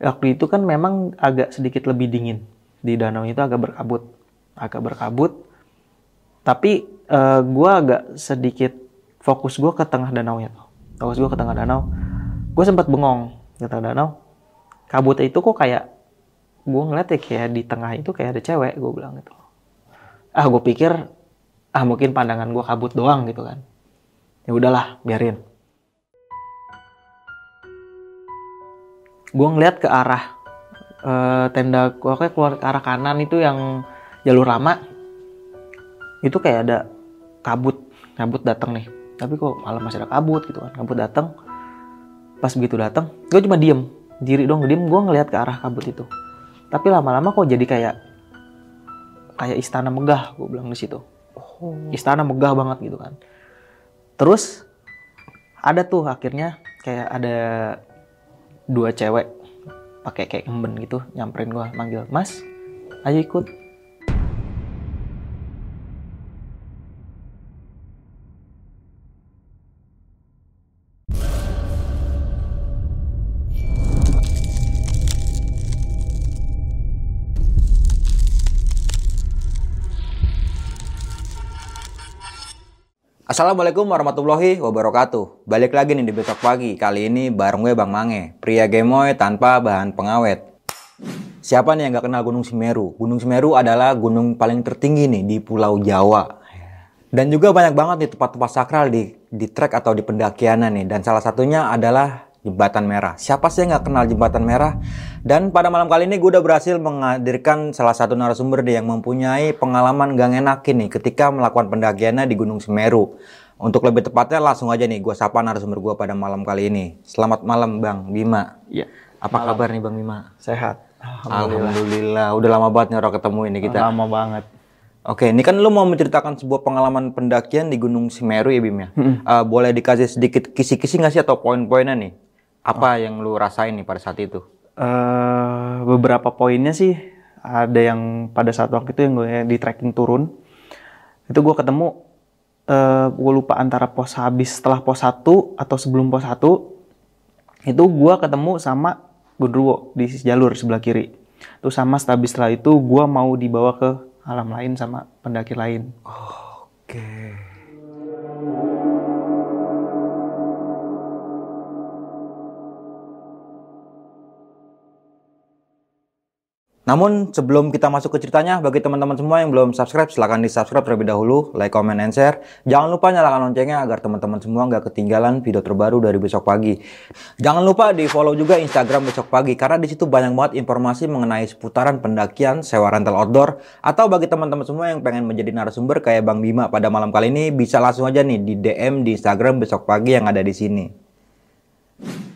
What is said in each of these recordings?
waktu itu kan memang agak sedikit lebih dingin. Di danau itu agak berkabut. Agak berkabut. Tapi uh, gue agak sedikit fokus gue ke tengah danau itu fokus gue ke tengah danau. Gue sempat bengong ke tengah danau. Kabutnya itu kok kayak gue ngeliat ya kayak di tengah itu kayak ada cewek gue bilang gitu. Ah gue pikir ah mungkin pandangan gue kabut doang gitu kan. Ya udahlah biarin gue ngeliat ke arah uh, tenda gue kayak keluar ke arah kanan itu yang jalur lama itu kayak ada kabut kabut datang nih. Tapi kok malam masih ada kabut gitu kan kabut datang pas begitu datang gue cuma diem diri dong diem gue ngeliat ke arah kabut itu. Tapi lama-lama kok jadi kayak kayak istana megah gue bilang di situ. Oh. istana megah banget gitu kan. Terus ada tuh akhirnya kayak ada dua cewek pakai kayak emben gitu nyamperin gue manggil mas ayo ikut Assalamualaikum warahmatullahi wabarakatuh. Balik lagi nih di besok pagi. Kali ini bareng gue Bang Mange, pria gemoy tanpa bahan pengawet. Siapa nih yang gak kenal Gunung Semeru? Gunung Semeru adalah gunung paling tertinggi nih di Pulau Jawa. Dan juga banyak banget nih tempat-tempat sakral di di trek atau di pendakianan nih. Dan salah satunya adalah Jembatan Merah. Siapa sih yang nggak kenal Jembatan Merah? Dan pada malam kali ini gue udah berhasil menghadirkan salah satu narasumber deh yang mempunyai pengalaman gak enak ini ketika melakukan pendakiannya di Gunung Semeru. Untuk lebih tepatnya langsung aja nih gue sapa narasumber gue pada malam kali ini. Selamat malam Bang Bima. Iya. Apa malam. kabar nih Bang Bima? Sehat. Alhamdulillah. Alhamdulillah. Udah lama banget nih orang ketemu ini kita. Lama banget. Oke, ini kan lu mau menceritakan sebuah pengalaman pendakian di Gunung Semeru ya Bim ya. Hmm. Uh, boleh dikasih sedikit kisi-kisi nggak sih atau poin-poinnya nih? Apa oh. yang lu rasain nih pada saat itu? Uh, beberapa poinnya sih ada yang pada saat waktu itu yang gue di trekking turun itu gue ketemu uh, gue lupa antara pos habis setelah pos 1 atau sebelum pos 1 itu gue ketemu sama Gundruwo di jalur sebelah kiri itu sama habis setelah itu gue mau dibawa ke alam lain sama pendaki lain oh, oke okay. Namun sebelum kita masuk ke ceritanya, bagi teman-teman semua yang belum subscribe, silahkan di subscribe terlebih dahulu, like, comment, and share. Jangan lupa nyalakan loncengnya agar teman-teman semua nggak ketinggalan video terbaru dari besok pagi. Jangan lupa di follow juga Instagram besok pagi, karena di situ banyak banget informasi mengenai seputaran pendakian, sewa rental outdoor, atau bagi teman-teman semua yang pengen menjadi narasumber kayak Bang Bima pada malam kali ini, bisa langsung aja nih di DM di Instagram besok pagi yang ada di sini.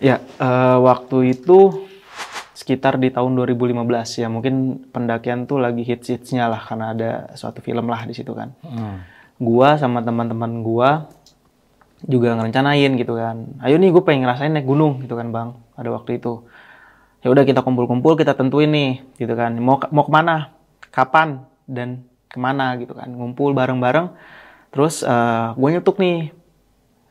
Ya, uh, waktu itu sekitar di tahun 2015 ya mungkin pendakian tuh lagi hits-hitsnya lah karena ada suatu film lah di situ kan. Hmm. Gua sama teman-teman gua juga ngerencanain gitu kan. Ayo nih gue pengen ngerasain naik gunung gitu kan bang. Ada waktu itu. Ya udah kita kumpul-kumpul kita tentuin nih gitu kan. Mau mau ke mana, kapan dan ke mana gitu kan. Ngumpul bareng-bareng. Terus uh, eh, gue nyetuk nih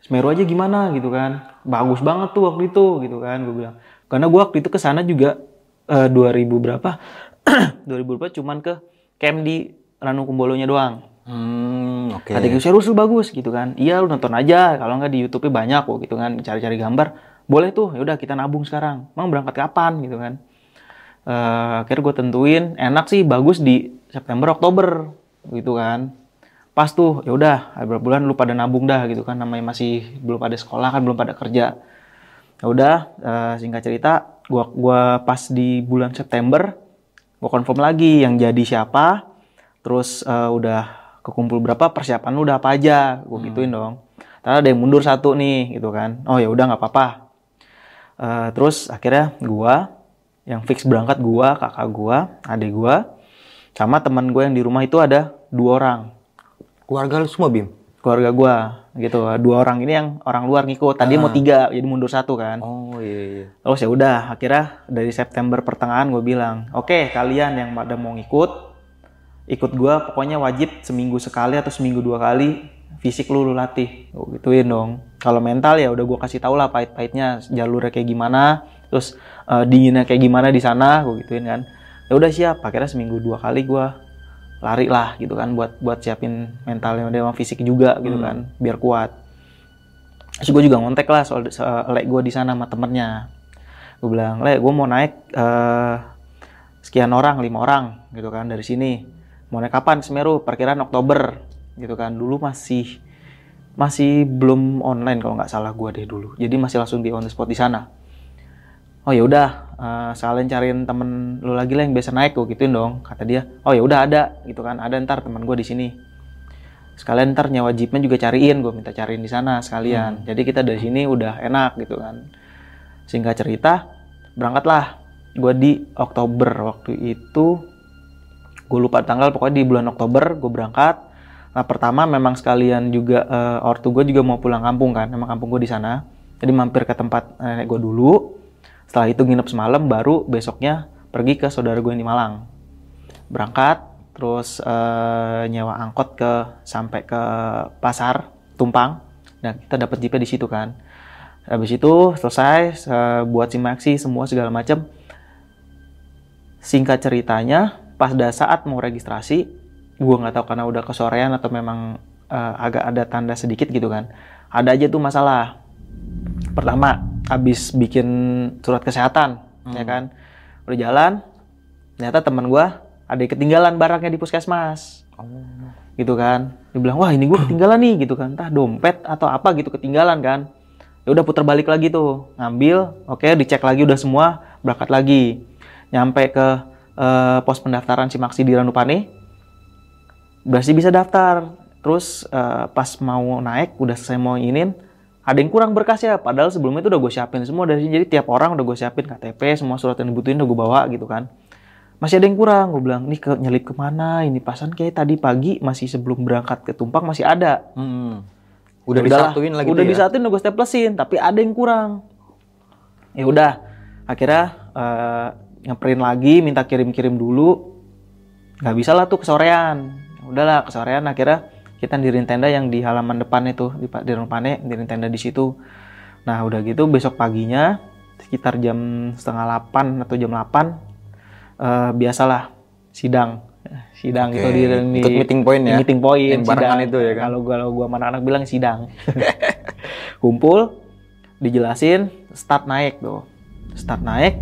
Semeru aja gimana gitu kan. Bagus banget tuh waktu itu gitu kan gue bilang. Karena gue waktu itu ke sana juga uh, 2000 berapa? 2000 berapa cuman ke camp di Ranu Kumbolonya doang. Hmm, oke. Okay. kata gue seru bagus gitu kan. Iya lu nonton aja kalau nggak di YouTube banyak kok gitu kan. Cari-cari gambar. Boleh tuh ya udah kita nabung sekarang. Emang berangkat kapan? gitu kan. Uh, akhirnya gue tentuin enak sih bagus di September Oktober gitu kan pas tuh ya udah beberapa bulan lu pada nabung dah gitu kan namanya masih belum pada sekolah kan belum pada kerja. Ya udah uh, singkat cerita gua gua pas di bulan September gue confirm lagi yang jadi siapa terus uh, udah kekumpul berapa persiapan lu udah apa aja gue gituin dong. Karena ada yang mundur satu nih gitu kan. Oh ya udah nggak apa-apa. Uh, terus akhirnya gue yang fix berangkat gue kakak gue adik gue sama teman gue yang di rumah itu ada dua orang Keluarga lu semua Bim? keluarga gue gitu dua orang ini yang orang luar ngikut tadi mau tiga jadi mundur satu kan Oh iya iya. Terus ya udah, akhirnya dari September pertengahan gue bilang, oke kalian yang pada mau ngikut, ikut gue pokoknya wajib seminggu sekali atau seminggu dua kali fisik lu, lu latih. Gue gituin dong. Kalau mental ya udah gue kasih tau lah pahit-pahitnya, jalurnya kayak gimana, terus eh, dinginnya kayak gimana di sana, gue gituin kan. Ya udah siap, akhirnya seminggu dua kali gue lari lah gitu kan buat buat siapin mentalnya sama fisik juga gitu kan biar kuat. Terus gue juga ngontek lah soal soal lek gue di sana sama temennya. Gue bilang, lek gue mau naik eh, sekian orang, lima orang gitu kan dari sini. Mau naik kapan Semeru? Perkiraan Oktober gitu kan. Dulu masih masih belum online kalau nggak salah gue deh dulu. Jadi masih langsung di on the spot di sana. Oh ya udah, eh, sekalian cariin temen lu lagi lah yang biasa naik gue gituin dong. Kata dia, oh ya udah ada gitu kan. Ada ntar teman gue di sini. Sekalian ntar nyawa jeepnya juga cariin gue minta cariin di sana sekalian. Jadi kita dari sini udah enak gitu kan. Singkat cerita berangkatlah. Gue di Oktober waktu itu gue lupa tanggal pokoknya di bulan Oktober gue berangkat. Nah pertama memang sekalian juga eh, ortu gue juga mau pulang kampung kan memang kampung gue di sana. Jadi mampir ke tempat nenek gue dulu setelah itu nginep semalam baru besoknya pergi ke saudara gue yang di Malang. Berangkat terus eh, nyewa angkot ke sampai ke pasar Tumpang. Dan kita dapat jeepnya di situ kan. Habis itu selesai eh, buat simaksi semua segala macam singkat ceritanya pas dah saat mau registrasi gua nggak tahu karena udah kesorean atau memang eh, agak ada tanda sedikit gitu kan. Ada aja tuh masalah. Pertama habis bikin surat kesehatan ya kan? Udah jalan ternyata teman gua ada yang ketinggalan barangnya di puskesmas. Gitu kan? Dia bilang wah ini gue ketinggalan nih gitu kan. Entah dompet atau apa gitu ketinggalan kan. Ya udah putar balik lagi tuh. Ngambil oke dicek lagi udah semua berangkat lagi. Nyampe ke eh, pos pendaftaran Simaksi di Ranupane berarti bisa daftar. Terus eh, pas mau naik udah selesai mau inginin ada yang kurang berkasnya padahal sebelumnya itu udah gue siapin semua dari sini. Jadi tiap orang udah gue siapin KTP semua surat yang dibutuhin udah gue bawa gitu kan. Masih ada yang kurang gue bilang nih ke nyelip ke mana? Ini pasan kayak tadi pagi masih sebelum berangkat ke Tumpang masih ada. Hmm. Udah Udahlah, disatuin lagi udah tuh ya? disatuin udah gue staplesin tapi ada yang kurang. Ya udah akhirnya eh, ngeprint lagi minta kirim-kirim dulu. Nggak bisa lah tuh kesorean. Ya udahlah kesorean akhirnya kita dirin tenda yang di halaman depan itu di di Pane dirin tenda di situ nah udah gitu besok paginya sekitar jam setengah 8 atau jam 8 eh, biasalah sidang sidang Oke, itu di, di ikut meeting point ya? meeting point sidang. itu ya kan? kalau gua kalau gua anak-anak bilang sidang kumpul dijelasin start naik tuh start naik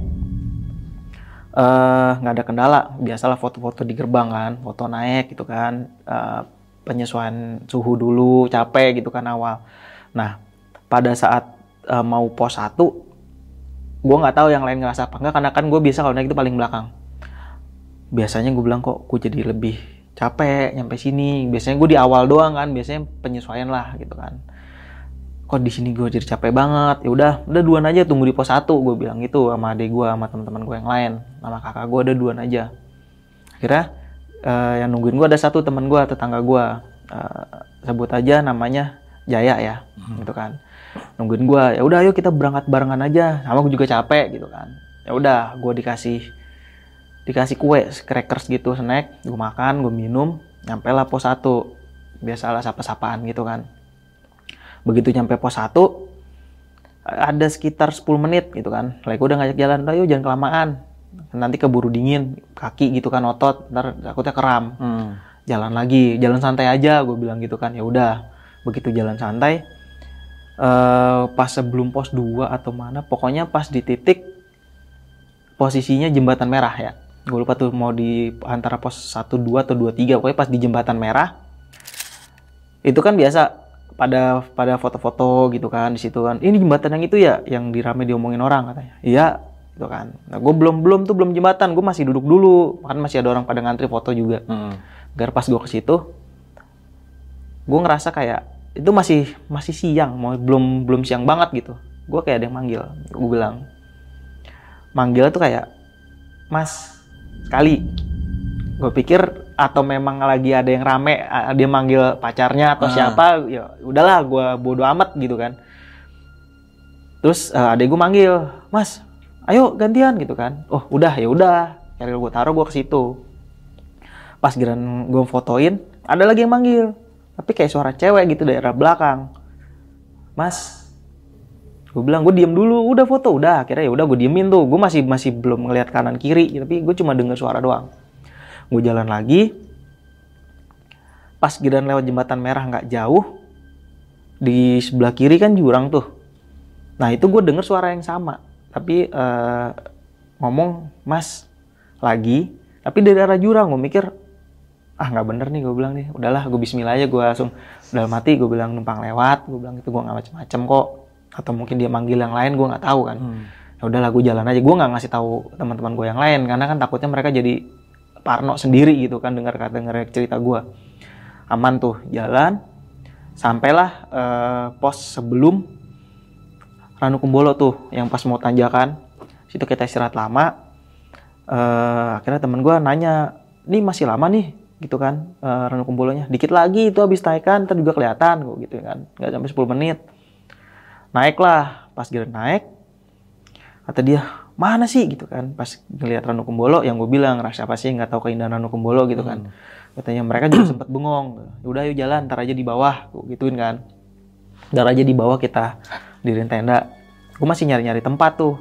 eh nggak ada kendala biasalah foto-foto di gerbang kan foto naik gitu kan Eh, penyesuaian suhu dulu capek gitu kan awal. Nah pada saat eh, mau pos 1 gue nggak tahu yang lain ngerasa apa enggak karena kan gue biasa kalau naik itu paling belakang. Biasanya gue bilang kok gue jadi lebih capek nyampe sini? Biasanya gue di awal doang kan biasanya penyesuaian lah gitu kan. Kok di sini gue jadi capek banget? Ya udah udah duaan aja tunggu di pos 1 gue bilang gitu sama adik gue sama teman-teman gue yang lain sama kakak gue ada duaan aja. Akhirnya eh, yang nungguin gue ada satu teman gue tetangga gue eh, sebut aja namanya Jaya ya gitu kan. Nungguin gue ya udah ayo kita berangkat barengan aja. Sama gue juga capek gitu kan. Ya udah gue dikasih dikasih kue crackers gitu snack. Gue makan gue minum nyampe lah pos 1 biasalah sapa-sapaan gitu kan. Begitu nyampe pos 1 ada sekitar 10 menit gitu kan. Lagi udah ngajak jalan ayo jangan kelamaan nanti keburu dingin kaki gitu kan otot ntar takutnya keram. Hmm. jalan lagi jalan santai aja gue bilang gitu kan. Ya udah begitu jalan santai eh pas sebelum pos 2 atau mana pokoknya pas di titik posisinya jembatan merah ya. Gue lupa tuh mau di antara pos 1 2 atau 2 3 pokoknya pas di jembatan merah itu kan biasa pada pada foto-foto gitu kan di situ kan. Ini jembatan yang itu ya yang dirame diomongin orang katanya. Iya gitu kan. Nah gue belum belum tuh belum jembatan, gue masih duduk dulu, kan masih ada orang pada ngantri foto juga. Hmm. Gar pas gue ke situ, gue ngerasa kayak itu masih masih siang, mau belum belum siang banget gitu. Gue kayak ada yang manggil, gue bilang manggil tuh kayak Mas sekali. Gue pikir atau memang lagi ada yang rame, dia manggil pacarnya atau Ah. siapa, ya udahlah gue bodo amat gitu kan. Terus eh, adek gue manggil, Mas, ayo gantian gitu kan. Oh udah ya udah, akhirnya gue taruh gue ke situ. Pas giliran gue fotoin, ada lagi yang manggil, tapi kayak suara cewek gitu daerah belakang. Mas, gue bilang gue diem dulu, udah foto, udah akhirnya ya udah gue diemin tuh, gue masih masih belum ngelihat kanan kiri, tapi gue cuma dengar suara doang. Gue jalan lagi, pas giliran lewat jembatan merah nggak jauh, di sebelah kiri kan jurang tuh. Nah itu gue denger suara yang sama, tapi eh, ngomong Mas lagi, tapi dari arah jurang gue mikir ah nggak bener nih gue bilang nih, udahlah gue Bismillah aja gue langsung dalam hati gue bilang numpang lewat, gue bilang itu gue nggak macem-macem kok, atau mungkin dia manggil yang lain gue nggak tahu kan. Hmm. Ya udahlah gue jalan aja, gue nggak ngasih tahu teman-teman gue yang lain karena kan takutnya mereka jadi parno sendiri gitu kan dengar kata dengar cerita gue. Aman tuh jalan, sampailah eh, pos sebelum Ranu Kumbolo tuh yang pas mau tanjakan situ kita istirahat lama. Eh akhirnya temen gue nanya nih masih lama nih? Gitu kan eh, Ranu Kumbolonya. Dikit lagi itu habis naikan ntar juga kelihatan kok gitu kan. Nggak sampai 10 menit. Naiklah. Pas giliran naik kata dia mana sih? Gitu kan. Pas ngeliat Ranu Kumbolo yang gue bilang rasa apa sih? Nggak tahu keindahan Ranu Kumbolo gitu kan. Katanya mereka juga sempat bengong. Udah yuk jalan ntar aja di bawah gue gituin kan. Ntar aja di bawah kita dirin tenda. Gue masih nyari-nyari tempat tuh.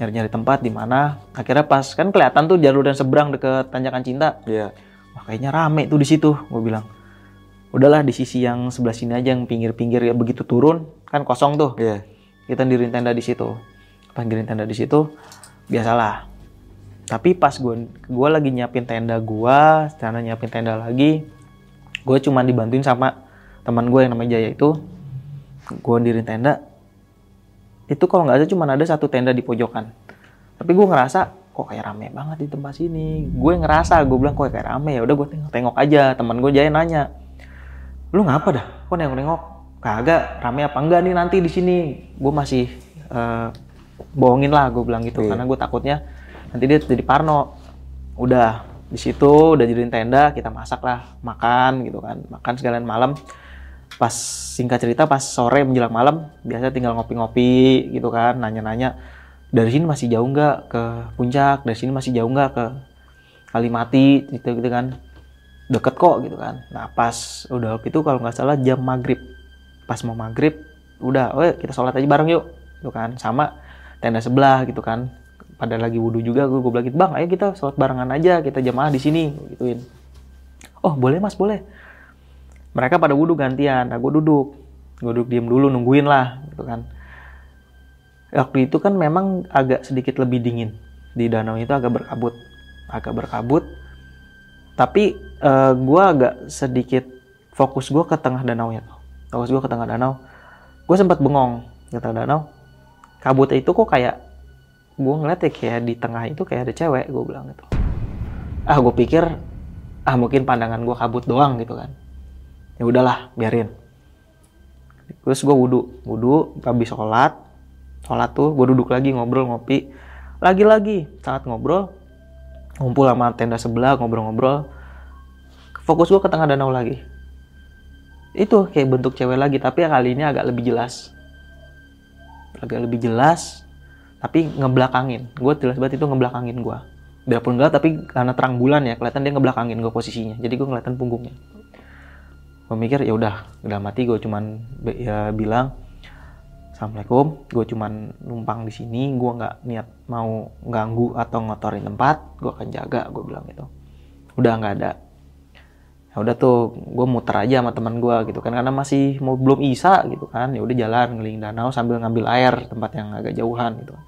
Nyari-nyari tempat di mana. Akhirnya pas kan kelihatan tuh jalur dan seberang deket tanjakan cinta. Iya. wah kayaknya rame tuh di situ gue bilang. Udahlah di sisi yang sebelah sini aja yang pinggir-pinggir ya begitu turun kan kosong tuh. Iya. kita dirin tenda di situ. Pas dirin tenda di situ biasalah. Tapi pas gue gua lagi nyiapin tenda gua sekarang nyiapin tenda lagi gue cuman dibantuin sama teman gue yang namanya Jaya itu. Gue dirin tenda itu kalau nggak ada cuman ada satu tenda di pojokan. Tapi gue ngerasa kok kayak rame banget di tempat sini. Gue ngerasa gue bilang kok kayak rame ya udah gue tengok-tengok aja. Teman gue Jaya nanya lu ngapa dah? Kok nengok-nengok? Kagak rame apa enggak nih nanti di sini? Gue masih eh, bohongin lah gue bilang gitu. Iya. karena gue takutnya nanti dia jadi parno. Udah di situ udah jadiin tenda kita masak lah makan gitu kan. Makan sekalian malam pas singkat cerita pas sore menjelang malam biasa tinggal ngopi-ngopi gitu kan nanya-nanya dari sini masih jauh nggak ke puncak? Dari sini masih jauh nggak ke Kalimati? Gitu gitu kan. Deket kok gitu kan. Nah pas udah itu kalau nggak salah jam maghrib. Pas mau maghrib udah oh kita sholat aja bareng yuk gitu kan. Sama tenda sebelah gitu kan. Pada lagi wudhu juga gue gue bilang gitu bang ayo kita sholat barengan aja kita jamaah di sini gituin. Oh boleh mas boleh mereka pada wudhu gantian. Nah gue duduk. Gue duduk diem dulu nungguin lah gitu kan. Waktu itu kan memang agak sedikit lebih dingin. Di danau itu agak berkabut. Agak berkabut. Tapi eh, gue agak sedikit fokus gue ke tengah danau ya. Fokus gue ke tengah danau. Gue sempat bengong ke tengah danau. Kabutnya itu kok kayak gue ngeliat ya kayak di tengah itu kayak ada cewek gue bilang gitu. Ah gue pikir ah mungkin pandangan gue kabut doang gitu kan ya udahlah biarin. Terus gue wudhu wudhu habis sholat. Sholat tuh gue duduk lagi ngobrol ngopi. Lagi-lagi saat ngobrol ngumpul sama tenda sebelah ngobrol-ngobrol. Fokus gue ke tengah danau lagi. Itu kayak bentuk cewek lagi tapi kali ini agak lebih jelas. Agak lebih jelas tapi ngebelakangin. Gue jelas banget itu ngebelakangin gue biarpun gelap tapi karena terang bulan ya kelihatan dia ngebelakangin gue posisinya. Jadi gue kelihatan punggungnya gue mikir ya udah udah mati gue cuman ya bilang assalamualaikum gue cuman numpang di sini gue nggak niat mau ganggu atau ngotorin tempat gue akan jaga gue bilang gitu. Udah nggak ada. Ya udah tuh gue muter aja sama teman gue gitu kan karena masih mau belum isa gitu kan. Ya udah jalan ngeliling danau sambil ngambil air tempat yang agak jauhan gitu kan.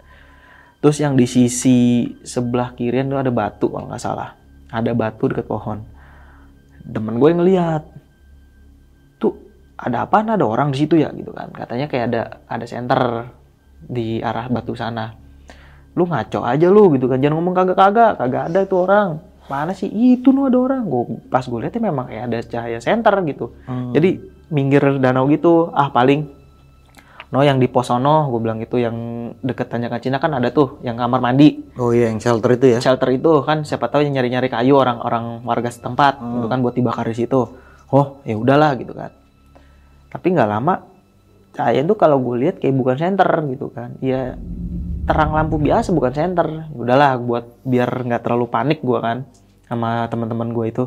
Terus yang di sisi sebelah kirian tuh ada batu kalau nggak salah. Ada batu dekat pohon. Temen gue ngeliat ada apa ada orang di situ ya? Gitu kan. Katanya kayak ada ada center di arah batu sana. Lu ngaco aja lu gitu kan. Jangan ngomong kagak kagak kagak ada itu orang. Mana sih itu nu ada orang? Gue pas gue lihatnya memang kayak ada cahaya senter gitu. Hmm. jadi minggir danau gitu. Ah paling no yang di posono gue bilang itu yang deket tanjakan Cina kan ada tuh yang kamar mandi. Oh iya, yang shelter itu ya. shelter itu kan siapa tahu yang nyari-nyari kayu orang-orang warga setempat Hmm. gitu kan buat dibakar di situ. Oh ya udahlah gitu kan tapi nggak lama cahaya itu kalau gue lihat kayak bukan senter gitu kan. Ya terang lampu biasa bukan senter. Ya udahlah buat biar nggak terlalu panik gue kan sama teman-teman gue itu.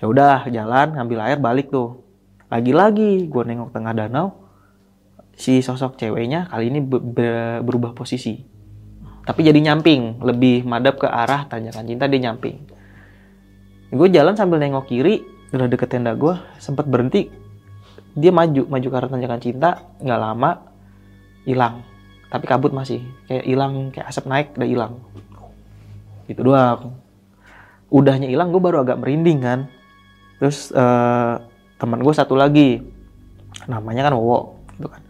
Ya udah jalan ngambil air balik tuh. Lagi-lagi gue nengok tengah danau si sosok ceweknya kali ini be- be- berubah posisi. Tapi jadi nyamping lebih madep ke arah tanjakan cinta dia nyamping. Gue jalan sambil nengok kiri udah deket tenda gue sempat berhenti dia maju maju ke arah tanjakan cinta nggak lama hilang. Tapi kabut masih. Kayak hilang kayak asap naik udah hilang. Gitu doang. Udahnya hilang gue baru agak merinding kan. Terus eh, teman gue satu lagi. Namanya kan Wowo gitu kan.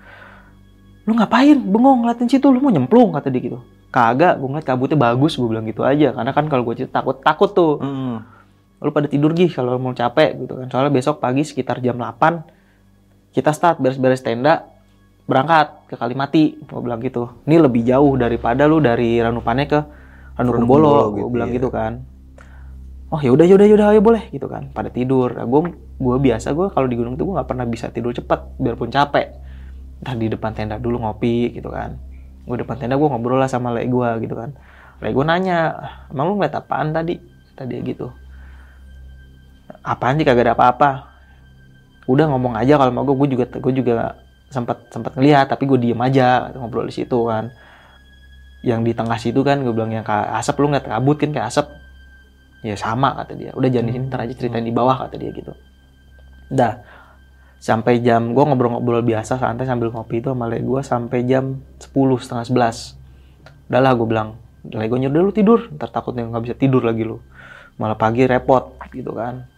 Lu ngapain? Bengong ngeliatin situ? Lu mau nyemplung? kata dia gitu. Kagak gue ngeliat kabutnya bagus gue bilang gitu aja. Karena kan kalau gue cerita takut takut tuh. Hmm. lu pada tidur gih kalau mau capek gitu kan. Soalnya besok pagi sekitar jam 8 kita start beres-beres tenda berangkat ke Kalimati. Gue bilang gitu. Ini lebih jauh daripada lu dari Ranupane ke Ranupane Ranu Kumbolo gue gitu, bilang iya. gitu kan. Oh yaudah yaudah yaudah ayo boleh gitu kan. Pada tidur. Nah, gue gue biasa gue kalau di gunung tuh gue nggak pernah bisa tidur cepat biarpun capek. Entah di depan tenda dulu ngopi gitu kan. Gue depan tenda gue ngobrol lah sama lek gue gitu kan. Lek gue nanya emang lu ngeliat apaan tadi? Tadi gitu. Apaan sih? Kagak ada apa-apa udah ngomong aja kalau mau gue gue juga gue juga sempat sempat ngeliat tapi gue diem aja ngobrol di situ kan. Yang di tengah situ kan gue bilang yang kayak asap lu ngeliat kabut kan kayak asap ya sama kata dia. Udah jangan di sini ntar aja ceritain di bawah kata dia gitu. Dah sampai jam gue ngobrol-ngobrol biasa santai sambil ngopi itu sama gue sampai jam 10 setengah 11 udahlah gue bilang lek gue nyuruh lu tidur ntar takutnya nggak bisa tidur lagi lu. Malah pagi repot gitu kan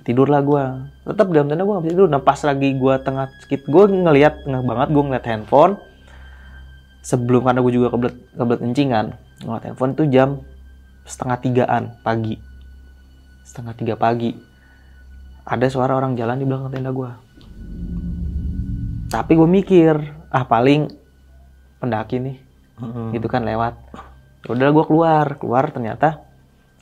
tidurlah gue tetap dalam tenda gue nggak bisa tidur. Nah pas lagi gue tengah skip gue ngelihat tengah banget gue ngeliat handphone. Sebelum karena gue juga kebelet kebelet kencing kan ngeliat handphone tuh jam setengah tigaan pagi. Setengah tiga pagi. Ada suara orang jalan di belakang tenda gue tapi gue mikir ah paling pendaki nih. Hmm. gitu kan lewat. Udah gue keluar keluar ternyata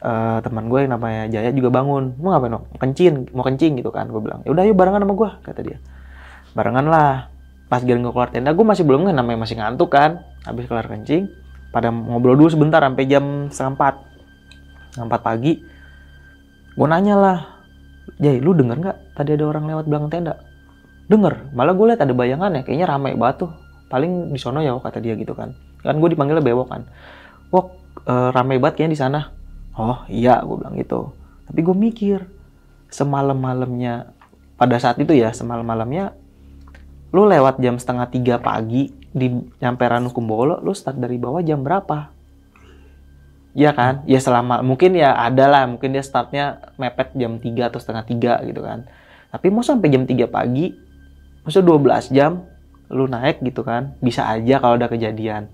eh, teman gue yang namanya Jaya juga bangun. Mau ngapain mau kencing mau kencing gitu kan gue bilang. Ya udah yuk barengan sama gue kata dia. Barengan lah. Pas giring gue keluar tenda gue masih belum kan namanya masih ngantuk kan. Habis kelar kencing pada ngobrol dulu sebentar sampai jam setengah empat. Setengah empat pagi gue nanya lah Jay lu denger nggak? Tadi ada orang lewat belakang tenda. Denger. Malah gue lihat ada bayangannya kayaknya ramai banget tuh. Paling di sono ya kata dia gitu kan. Kan gue dipanggilnya bewok kan. Wok eh, ramai banget kayaknya di sana oh iya gue bilang gitu tapi gue mikir semalam malamnya pada saat itu ya semalam malamnya lu lewat jam setengah tiga pagi di nyampe Ranu Kumbolo lu start dari bawah jam berapa Iya kan? Ya selama mungkin ya ada lah, mungkin dia startnya mepet jam 3 atau setengah tiga gitu kan. Tapi mau sampai jam 3 pagi, maksud 12 jam lu naik gitu kan, bisa aja kalau ada kejadian.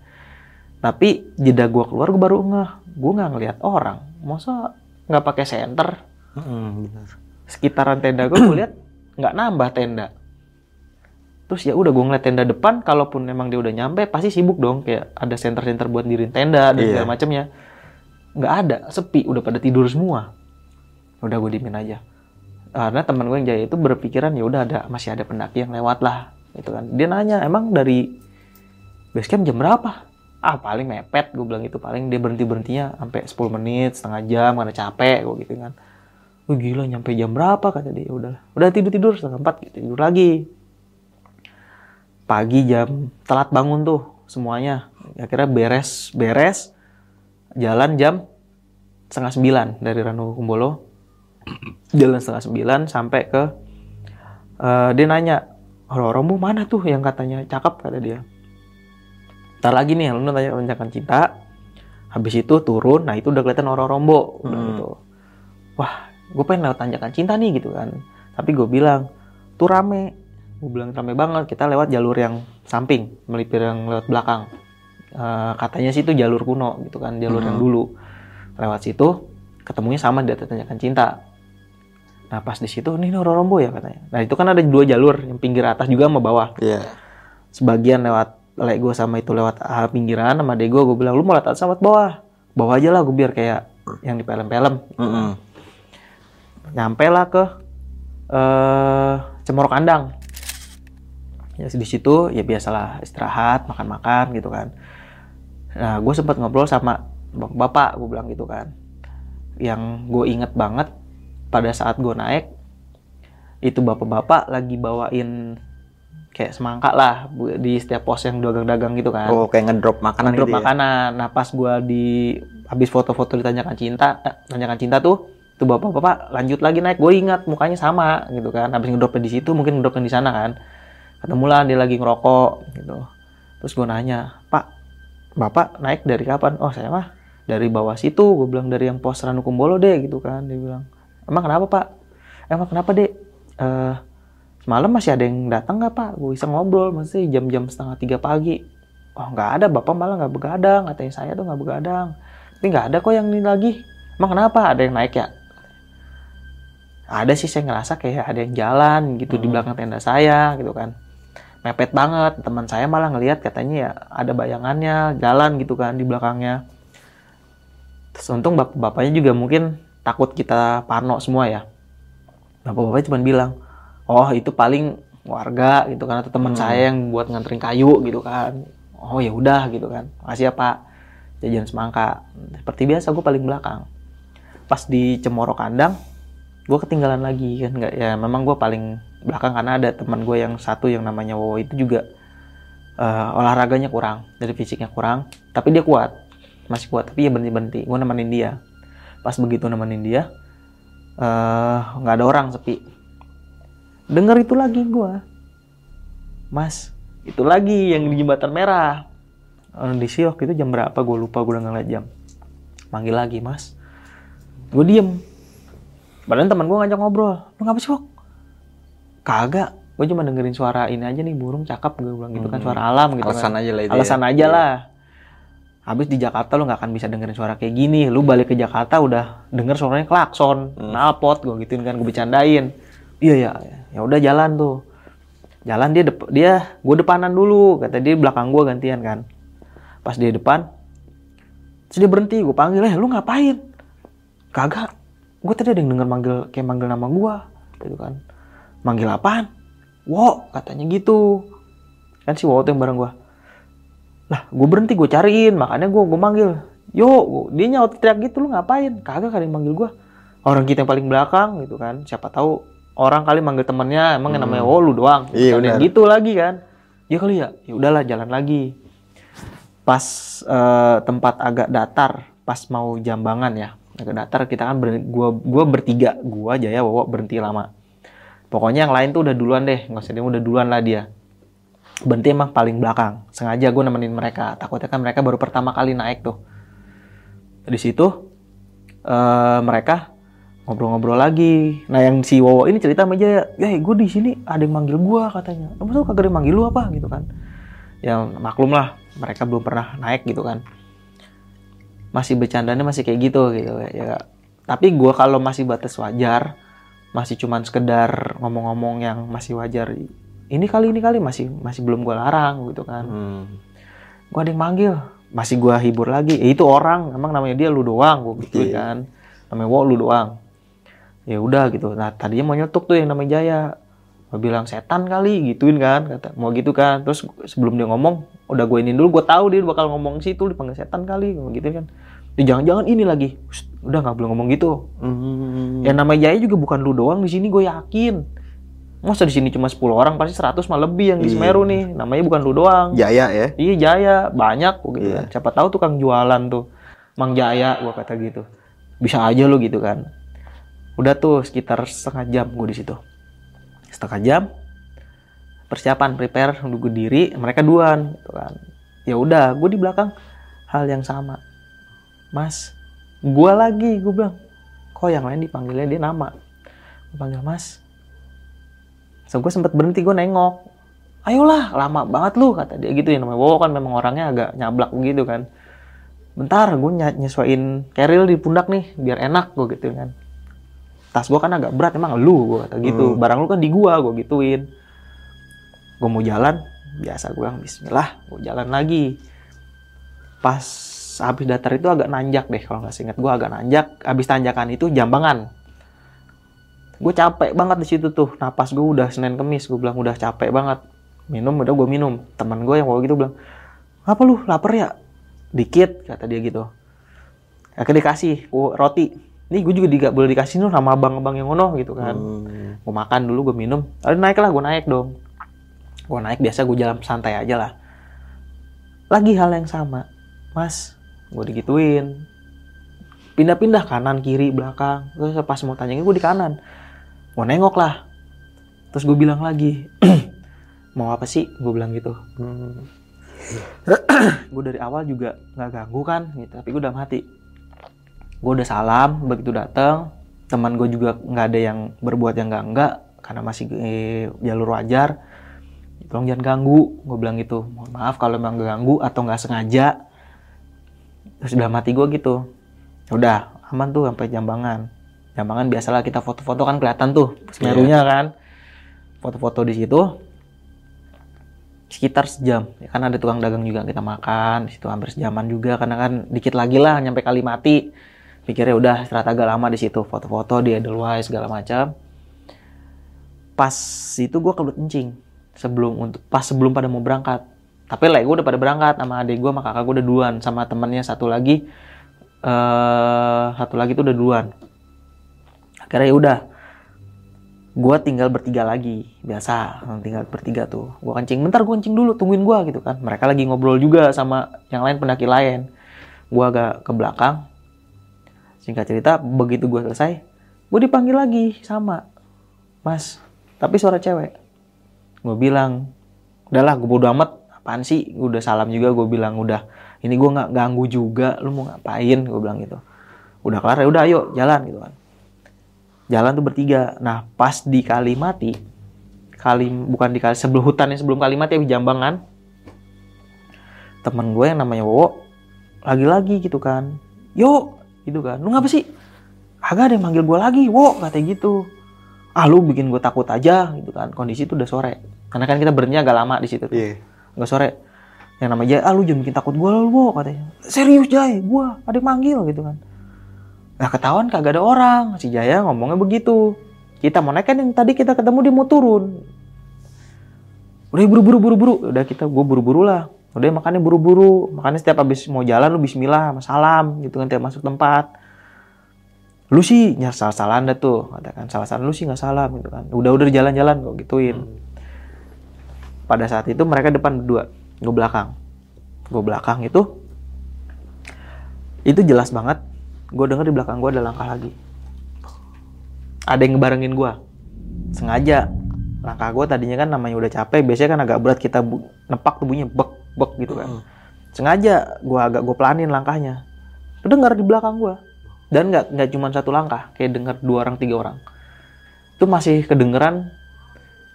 Tapi jeda gua keluar gua baru ngeh, gua nggak ngelihat orang. Masa nggak pakai senter? Hmm, benar. Sekitaran tenda gua gua lihat nggak nambah tenda. Terus ya udah gua ngeliat tenda depan, kalaupun memang dia udah nyampe pasti sibuk dong, kayak ada center-center buat dirin tenda dan Iya. segala macamnya. Nggak ada, sepi, udah pada tidur semua. Udah gue diemin aja. Karena teman gue yang jaya itu berpikiran ya udah ada masih ada pendaki yang lewat lah, gitu kan. Dia nanya, emang dari base camp jam berapa? Ah paling mepet, gue bilang gitu. Paling dia berhenti berhentinya sampai 10 menit, setengah jam, karena capek, gue gitu kan. Wih gila nyampe jam berapa kata dia. Udah, udah tidur tidur setengah empat, gitu, tidur lagi. Pagi jam telat bangun tuh semuanya. Akhirnya beres beres jalan jam setengah sembilan dari Ranu Kumbolo jalan setengah sembilan sampai ke eh, dia nanya Rombo mana tuh yang katanya cakep kata dia ntar lagi nih lu nanya tanyakan cinta habis itu turun nah itu udah kelihatan orang Rombo bilang Hmm. gitu wah gue pengen lewat tanjakan cinta nih gitu kan tapi gue bilang tuh rame gue bilang rame banget kita lewat jalur yang samping melipir yang lewat belakang Eh, katanya sih itu jalur kuno gitu kan, jalur yang Mhm. dulu. Lewat situ ketemunya sama di tanyakan cinta. Nah pas di situ nih Rorombo ya katanya. Nah itu kan ada dua jalur, yang pinggir atas juga sama bawah. Iya. Sebagian lewat lek gue sama itu lewat ah, pinggiran sama adek gue, gue bilang lu mau lewat atas sama bawah. Bawah aja lah gue biar kayak yang di film-film. Mm-mm. Nyampe lah ke eh Cemoro Kandang. Ya di situ ya biasalah istirahat, makan-makan gitu kan. Nah gue sempat ngobrol sama bapak, gue bilang gitu kan. Yang gue inget banget pada saat gue naik itu bapak-bapak lagi bawain kayak semangka lah di setiap pos yang dagang-dagang gitu kan. Oh, kayak ngedrop makanan Ngedrop gitu ya? makanan. Nah pas gua di habis foto-foto ditanyakan cinta, eh, tanyakan cinta tuh, tuh bapak-bapak lanjut lagi naik. Gue ingat mukanya sama gitu kan. Habis ngedropnya di situ, mungkin ngedropnya di sana kan. Ketemulah dia lagi ngerokok gitu. Terus gue nanya, Pak, bapak naik dari kapan? Oh saya mah dari bawah situ. Gue bilang dari yang pos Ranukumbolo deh gitu kan. Dia bilang, emang kenapa Pak? Emang kenapa dek? Eh semalam masih ada yang datang nggak Pak? Gue bisa ngobrol, masih jam-jam setengah tiga pagi. Oh nggak ada, bapak malah nggak begadang. Katanya saya tuh nggak begadang. Tapi nggak ada kok yang ini lagi. Emang kenapa? Ada yang naik ya? Ada sih saya ngerasa kayak ada yang jalan gitu di Hmm. belakang tenda saya gitu kan. Mepet banget. Teman saya malah ngelihat katanya ya ada bayangannya jalan gitu kan di belakangnya. Terus untung bapak-bapaknya juga mungkin takut kita parno semua ya. Bapak-bapaknya cuma bilang, oh itu paling warga gitu kan atau teman Hmm. saya yang buat nganterin kayu gitu kan. Oh ya udah gitu kan. Makasih ya Pak. Jajan semangka. Seperti biasa gue paling belakang. Pas di Cemoro Kandang, gue ketinggalan lagi kan nggak ya memang gue paling belakang karena ada teman gue yang satu yang namanya Wowo itu juga eh, olahraganya kurang dari fisiknya kurang tapi dia kuat masih kuat tapi ya berhenti berhenti gue nemenin dia pas begitu nemenin dia eh, nggak ada orang sepi denger itu lagi gue mas itu lagi yang di jembatan merah Orang di Siok itu jam berapa gue lupa gue udah ngeliat jam manggil lagi mas gue diem Padahal teman gue ngajak ngobrol. Lu ngapa sih, Wok? Kagak. Gue cuma dengerin suara ini aja nih, burung cakep. Gue bilang gitu kan, Hmm. suara alam gitu Alasan kan. aja lah itu Alasan ya. aja lah. Habis di Jakarta lu nggak akan bisa dengerin suara kayak gini. Lu balik ke Jakarta udah denger suaranya klakson, Hmm. nalpot, gue gituin kan, gue bercandain. Iya ya, ya udah jalan tuh. Jalan dia dep- dia gue depanan dulu, kata dia belakang gue gantian kan. Pas dia depan, terus dia berhenti, gue panggil, eh lu ngapain? Kagak, gue tadi ada yang denger manggil kayak manggil nama gue, gitu kan. Manggil apaan? Wo, katanya gitu. Kan si Wo yang bareng gue. Lah, gue berhenti, gue cariin, makanya gue gue manggil. Yo, dia nyaut teriak gitu, lu ngapain? Kagak yang manggil gue. Orang kita yang paling belakang gitu kan. Siapa tahu orang kali manggil temennya, emang yang namanya Hmm. Lu doang. Iya, benar. gitu lagi kan. Ya kali ya, ya udahlah jalan lagi. Pas eh, tempat agak datar, pas mau jambangan ya, agak datar kita kan ber, gua gua bertiga, gua Jaya Wowo berhenti lama. Pokoknya yang lain tuh udah duluan deh, nggak usah dia udah duluan lah dia. Berhenti emang paling belakang. Sengaja gue nemenin mereka. Takutnya kan mereka baru pertama kali naik tuh. Di situ eh mereka ngobrol-ngobrol lagi. Nah yang si Wowo ini cerita sama Jaya, ya gue di sini ada yang manggil gua katanya. Lu tuh kagak ada yang manggil lu apa gitu kan? Ya maklum lah, mereka belum pernah naik gitu kan. Masih bercandanya masih kayak gitu gitu ya. Tapi gua kalau masih batas wajar, masih cuman sekedar ngomong-ngomong yang masih wajar. Ini kali ini kali masih masih belum gua larang gitu kan Hmm. gua ada yang manggil masih gua hibur lagi eh, itu orang emang namanya dia lu doang gua gituin Iya. kan namanya wo lu doang ya udah gitu nah tadinya mau nyetuk tuh yang namanya Jaya gua bilang setan kali gituin kan kata mau gitu kan terus sebelum dia ngomong udah gue ini dulu gue tahu dia bakal ngomong situ dipanggil setan kali gitu kan "Ya, jangan-jangan ini lagi udah nggak boleh ngomong gitu Hmm. yang namanya Jaya juga bukan lu doang di sini gue yakin masa di sini cuma 10 orang pasti 100 mah lebih yang di Iya. Semeru nih namanya bukan lu doang Jaya ya. Iya Jaya banyak gitu Iya. kan. Siapa tahu tukang jualan tuh Mang Jaya gua kata gitu. Bisa aja lu gitu kan. Udah tuh sekitar setengah jam gua di situ. Setengah jam persiapan prepare nunggu diri mereka duaan gitu kan. Ya udah gue di belakang hal yang sama. Mas, gua lagi gua bilang. Kok yang lain dipanggilnya dia nama. Gua panggil Mas. So gue sempet berhenti gue nengok. ayolah lama banget lu kata dia gitu ya namanya Wowo kan memang orangnya agak nyablak begitu kan bentar gue nyesuaiin keril di pundak nih biar enak gue gitu kan tas gue kan agak berat emang lu gue kata gitu. Hmm. barang lu kan di gua gue gituin. Gue mau jalan biasa gue bilang Bismillah gue jalan lagi. Pas habis datar itu agak nanjak deh kalau nggak seingat gue agak nanjak. Habis tanjakan itu jambangan gue capek banget di situ tuh. Napas gue udah senin kemis gue bilang udah capek banget. Minum udah gue minum. Teman gue yang bawa gitu bilang apa lu lapar ya? Dikit kata dia gitu. Akhirnya dikasih roti ini gue juga tidak boleh dikasih nih sama abang-abang yang ngono gitu kan. Hmm. gue makan dulu gue minum. Lalu naik lah gue naik dong. Gue naik biasa gue jalan santai aja lah. Lagi hal yang sama mas. Gue digituin. Pindah-pindah kanan kiri belakang. Terus pas mau tanya gue di kanan gue nengok lah. Terus gue bilang lagi mau apa sih? Gue bilang gitu. Hmm. gue dari awal juga nggak ganggu kan gitu. Tapi gue udah mati gue udah salam begitu datang teman gue juga nggak ada yang berbuat yang nggak enggak karena masih eh, jalur wajar. Tolong jangan ganggu gue bilang gitu. Mohon maaf kalau emang ganggu atau nggak sengaja. Terus udah mati gue gitu. Udah aman tuh sampai jambangan. Jambangan biasalah kita foto-foto kan kelihatan tuh semerunya kan. Foto-foto di situ. Sekitar sejam. Ya kan ada tukang dagang juga kita makan di situ hampir sejaman juga karena kan dikit lagi lah nyampe Kalimati pikirnya udah istirahat agak lama di situ. Foto-foto di Edelweiss segala macam. Pas itu gue kebelet kencing. Sebelum untuk pas sebelum pada mau berangkat. Tapi lah gue udah pada berangkat sama adik gue sama kakak gue udah duluan sama temennya satu lagi. Eh satu lagi tuh udah duluan. Akhirnya ya udah. Gue tinggal bertiga lagi biasa tinggal bertiga tuh. Gue kencing bentar gue kencing dulu tungguin gue gitu kan. Mereka lagi ngobrol juga sama yang lain pendaki lain. Gue agak ke belakang singkat cerita begitu gue selesai gue dipanggil lagi sama. Mas tapi suara cewek. Gue bilang udahlah gue bodo amat. Apaan sih? Udah salam juga. Gue bilang udah ini gue nggak ganggu juga. Lu mau ngapain? Gue bilang gitu. Udah kelar ya udah ayo jalan gitu kan. Jalan tuh bertiga. Nah, pas di Kalimati, kali bukan di kali sebelum hutan yang sebelum Kalimati habis Jambangan, temen gue yang namanya Wowo lagi-lagi gitu kan. Yo, gitu kan. Lu ngapa sih? Agak ada yang manggil gue lagi, Wo, katanya gitu. Ah, lu bikin gue takut aja gitu kan. Kondisi itu udah sore. Karena kan kita berhenti agak lama di situ. Iya. Agak sore. Yang namanya Jaya, ah lu jangan bikin takut gue lu, Wo, katanya. Serius, Jay, gue ada yang manggil gitu kan. Nah ketahuan kagak ada orang. Si Jaya ngomongnya begitu. Kita mau naik kan yang tadi kita ketemu dia mau turun. Udah buru-buru buru-buru. Udah kita gue buru-buru lah. Udah makannya buru-buru. Makanya setiap habis mau jalan lu bismillah salam gitu kan tiap masuk tempat. Lu sih nyar salah-salahan dah tuh. Katakan salah-salahan lu sih nggak salam gitu kan. Udah-udah jalan-jalan kok gituin. Pada saat itu mereka depan berdua. Gue belakang. Gue belakang itu itu jelas banget gue denger di belakang gue ada langkah lagi ada yang ngebarengin gue sengaja langkah gue tadinya kan namanya udah capek biasanya kan agak berat kita bu- nepak tuh bunyinya bek bek gitu kan. Sengaja gue agak gue pelanin langkahnya. Denger di belakang gue dan nggak nggak cuma satu langkah kayak denger dua orang tiga orang. Itu masih kedengeran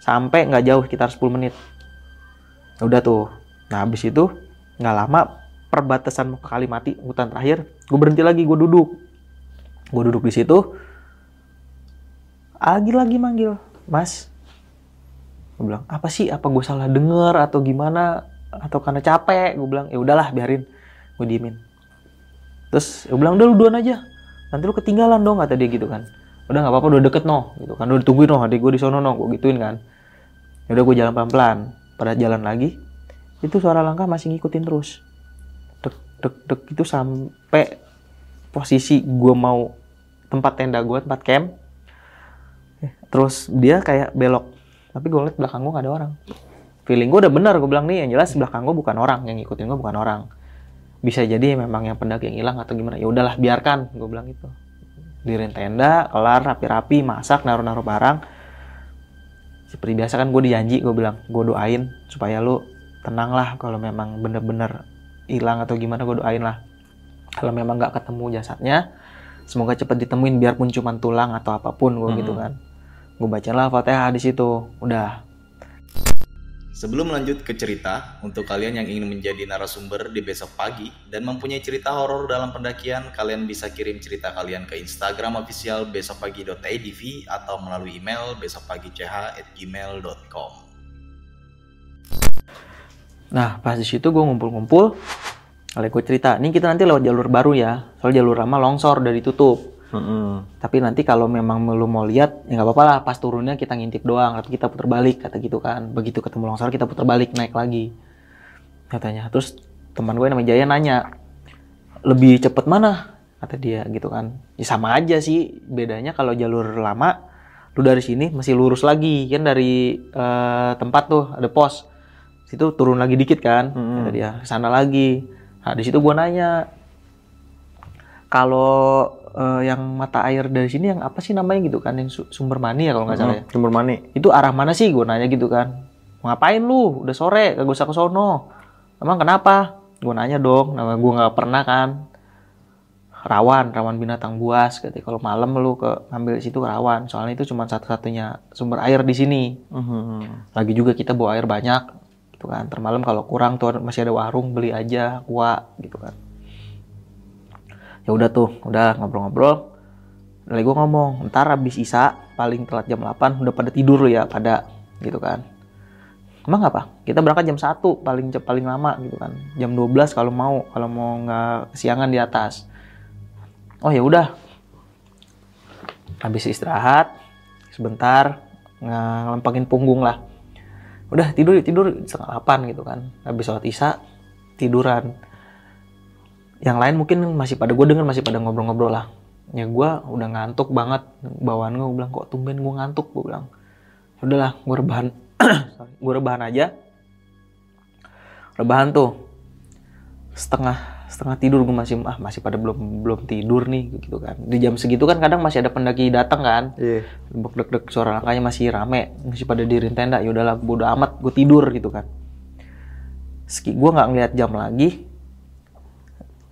sampai nggak jauh sekitar 10 menit. Udah tuh. Nah habis itu nggak lama perbatasan mau ke Kalimati hutan terakhir gue berhenti lagi gue duduk. Gue duduk di situ. Lagi lagi manggil mas. Gue bilang apa sih? Apa gue salah denger atau gimana atau karena capek gue bilang ya udahlah biarin gue diemin. Terus gue bilang udah lu duluan aja nanti lu ketinggalan dong kata dia gitu kan. Udah nggak apa-apa udah deket no gitu kan. Udah tungguin no adik gue di sono no gue gituin kan. Ya udah gue jalan pelan-pelan. Pada jalan lagi itu suara langkah masih ngikutin terus. Dek dek dek itu sampai posisi gue mau tempat tenda gue tempat camp. Eh, terus dia kayak belok. Tapi gue liat belakang gue gak ada orang feeling gue udah bener gue bilang nih yang jelas belakang gue bukan orang yang ngikutin gue bukan orang. Bisa jadi memang yang pendaki yang hilang atau gimana ya udahlah biarkan. Gue bilang gitu. Dirin tenda kelar rapi-rapi masak naruh-naruh barang. Seperti biasa kan gue dijanji gue bilang gue doain supaya lu tenang lah kalau memang bener-bener hilang atau gimana gue doain lah. Kalau memang nggak ketemu jasadnya semoga cepat ditemuin biarpun cuma tulang atau apa pun gue gitu Hmm. kan. Gue bacalah fatihah di situ. Udah Sebelum lanjut ke cerita, untuk kalian yang ingin menjadi narasumber di besok pagi dan mempunyai cerita horor dalam pendakian, kalian bisa kirim cerita kalian ke Instagram official besokpagi.idv atau melalui email besokpagi.ch@gmail.com. Nah, pas di situ gue ngumpul-ngumpul, kali gue cerita, ini kita nanti lewat jalur baru ya, soal jalur lama longsor udah ditutup. Mm-mm. Tapi nanti kalau memang lu mau lihat, ya nggak apa-apa lah. Pas turunnya kita ngintip doang, tapi kita putar balik kata gitu kan. Begitu ketemu longsor kita putar balik naik lagi. Katanya. Terus teman gue namanya Jaya nanya, lebih cepet mana? Kata dia gitu kan. Ya sama aja sih. Bedanya kalau jalur lama, lu dari sini masih lurus lagi kan dari eh, tempat tuh ada pos. Situ turun lagi dikit kan, kata dia. Ke sana lagi. Nah di situ gue nanya, kalau eh, yang mata air dari sini yang apa sih namanya gitu kan yang su- sumber mani ya kalau nggak salah ya? Sumber mani. itu arah mana sih? Gue nanya gitu kan. Ngapain lu? Udah sore gak usah ke sono. Emang kenapa? Gue nanya dong nama gue nggak pernah kan. Rawan rawan binatang buas gitu kalau malam lu ke ngambil di situ rawan. Soalnya itu cuma satu-satunya sumber air di sini. Mhm. lagi juga kita bawa air banyak gitu kan. Termalam kalau kurang tuh masih ada warung beli aja kuah gitu kan ya udah tuh udah ngobrol-ngobrol. Lalu gue ngomong ntar habis isa paling telat jam 8 udah pada tidur ya pada gitu kan. Emang apa kita berangkat jam 1 paling paling lama gitu kan. Jam 12 kalau mau kalau mau nggak kesiangan di atas. Oh ya udah. Habis istirahat sebentar ngelempangin punggung lah. Udah tidur tidur setengah delapan gitu kan. Habis sholat isya tiduran yang lain mungkin masih pada gue denger masih pada ngobrol-ngobrol lah. Ya gue udah ngantuk banget bawaan gue bilang kok tumben gue ngantuk? Gue bilang "Ya udahlah gue rebahan. Gue rebahan aja. Rebahan tuh. Setengah setengah tidur gue masih ah masih pada belum belum tidur nih gitu kan. Di jam segitu kan kadang masih ada pendaki datang kan. Iya. deg deg deg suara langkahnya masih rame masih pada diri tenda. Ya udahlah bodo amat gue tidur gitu kan. Ski gue nggak ngeliat jam lagi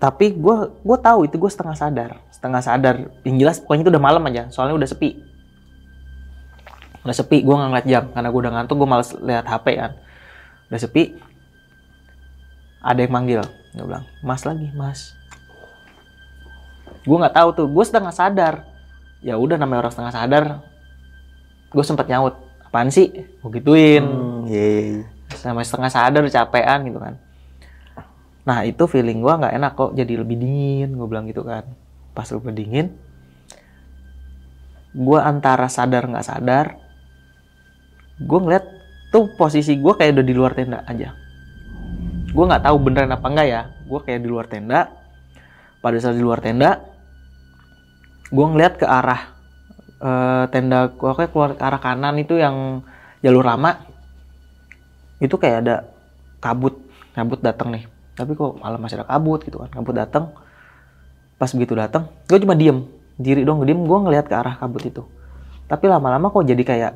tapi gue gue tahu itu gue setengah sadar. Setengah sadar. Yang jelas pokoknya itu udah malam aja. Soalnya udah sepi. Udah sepi gue nggak ngeliat jam. Karena gue udah ngantuk gue males lihat hp kan. Udah sepi. Ada yang manggil. Dia bilang mas lagi mas. Gue nggak tahu tuh. Gue setengah sadar. Ya udah namanya orang setengah sadar gue sempat nyaut. Apaan sih? Gue gituin. Hmm, Iya. iya, iya. sama setengah sadar capean gitu kan nah itu feeling gua nggak enak kok jadi lebih dingin gue bilang gitu kan. Pas lebih dingin gua antara sadar nggak sadar gue ngeliat tuh posisi gua kayak udah di luar tenda aja. Gue nggak tahu beneran apa enggak ya gue kayak di luar tenda. Pada saat di luar tenda gue ngeliat ke arah eh, tenda gue kayak keluar ke arah kanan itu yang jalur lama. Itu kayak ada kabut kabut datang nih tapi kok malam masih ada kabut gitu kan kabut datang pas begitu datang gue cuma diem diri dong diem. Gue ngeliat ke arah kabut itu. Tapi lama-lama kok jadi kayak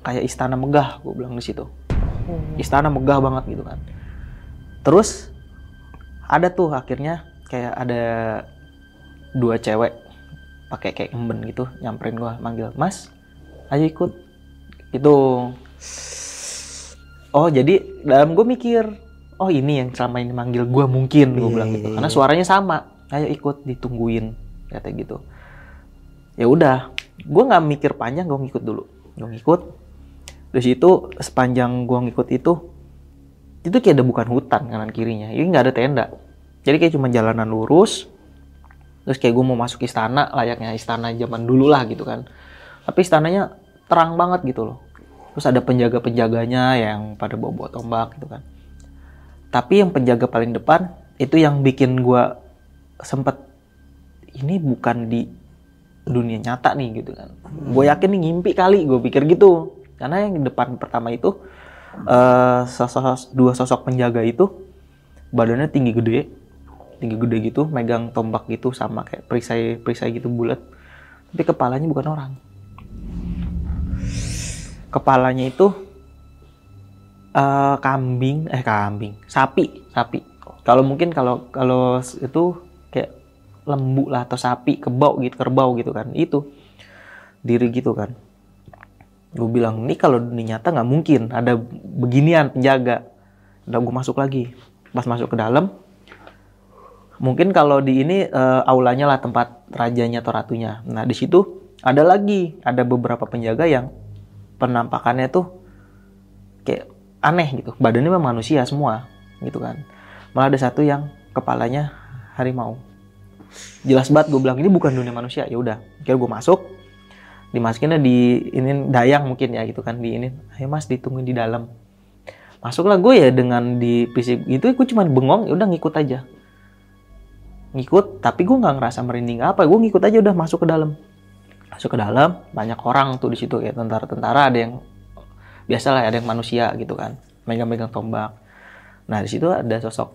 kayak istana megah gue bilang di situ. Istana megah banget gitu kan. Terus ada tuh akhirnya kayak ada dua cewek pakai kayak emben gitu nyamperin gua manggil mas ayo ikut. Itu oh jadi dalam gue mikir oh ini yang selama ini manggil gua mungkin gue Iya, bilang gitu. iya, karena iya. suaranya sama. Ayo ikut ditungguin kata gitu. Ya udah gue nggak mikir panjang gue ngikut dulu. Gue ngikut. Di situ sepanjang gua ngikut itu itu kayak ada bukan hutan kanan kirinya. Ini nggak ada tenda. Jadi kayak cuma jalanan lurus. Terus kayak gue mau masuk istana layaknya istana zaman dulu lah gitu kan. Tapi istananya terang banget gitu loh. Terus ada penjaga penjaganya yang pada bawa bawa tombak gitu kan tapi yang penjaga paling depan itu yang bikin gua sempet ini bukan di dunia nyata nih gitu kan. Gue yakin nih ngimpi kali gue pikir gitu. Karena yang depan pertama itu eh sosok dua sosok penjaga itu badannya tinggi gede tinggi gede gitu megang tombak gitu sama kayak perisai perisai gitu bulat. Tapi kepalanya bukan orang. Kepalanya itu eh kambing eh kambing sapi sapi. Kalau mungkin kalau kalau itu kayak lembu lah atau sapi kebau gitu kerbau gitu kan. Itu diri gitu kan. Gue bilang ini kalau dunia nyata nggak mungkin. Ada beginian penjaga. Udah gue masuk lagi. Pas masuk ke dalam mungkin kalau di ini uh, aulanya lah tempat rajanya atau ratunya. Nah di situ ada lagi ada beberapa penjaga yang penampakannya tuh kayak aneh gitu. Badannya memang manusia semua gitu kan. Malah ada satu yang kepalanya harimau. Jelas banget gue bilang ini bukan dunia manusia. Ya udah kira gue masuk. Dimasukinnya di ini dayang mungkin ya gitu kan di ini. Ayo mas ditungguin di dalam. Masuklah gue ya dengan di PC itu gue cuma bengong ya udah ngikut aja. Ngikut tapi gue nggak ngerasa merinding apa. Gue ngikut aja udah masuk ke dalam. Masuk ke dalam banyak orang tuh di situ ya tentara-tentara ada yang biasa lah ada yang manusia gitu kan megang-megang tombak. Nah di situ ada sosok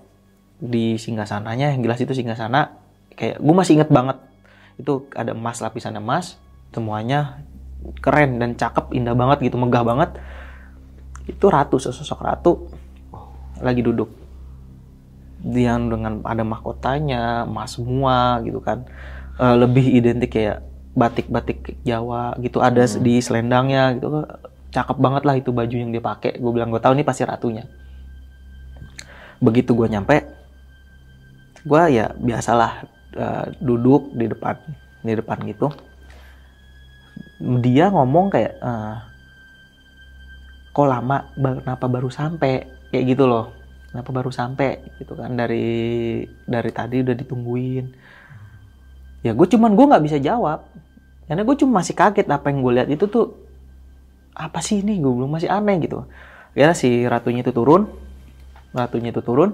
di singgah sananya yang jelas itu singgah sana kayak gue masih inget banget. Itu ada emas lapisan emas semuanya keren dan cakep indah banget gitu megah banget. Itu ratu sesosok ratu lagi duduk. Dia dengan ada mahkotanya emas semua gitu kan. E, lebih identik kayak batik-batik Jawa gitu ada hmm. di selendangnya gitu cakep banget lah itu baju yang dia pakai. Gue bilang gue tahu ini pasti ratunya. Begitu gue nyampe gue ya biasalah uh, duduk di depan di depan gitu. Dia ngomong kayak uh, kok lama kenapa baru sampai kayak gitu loh. Kenapa baru sampai gitu kan. Dari dari tadi udah ditungguin. Ya gue cuman gue nggak bisa jawab. Karena gue cuma masih kaget apa yang gue lihat. Itu tuh apa sih ini? Gue belum masih aneh gitu. Ya si ratunya itu turun. Ratunya itu turun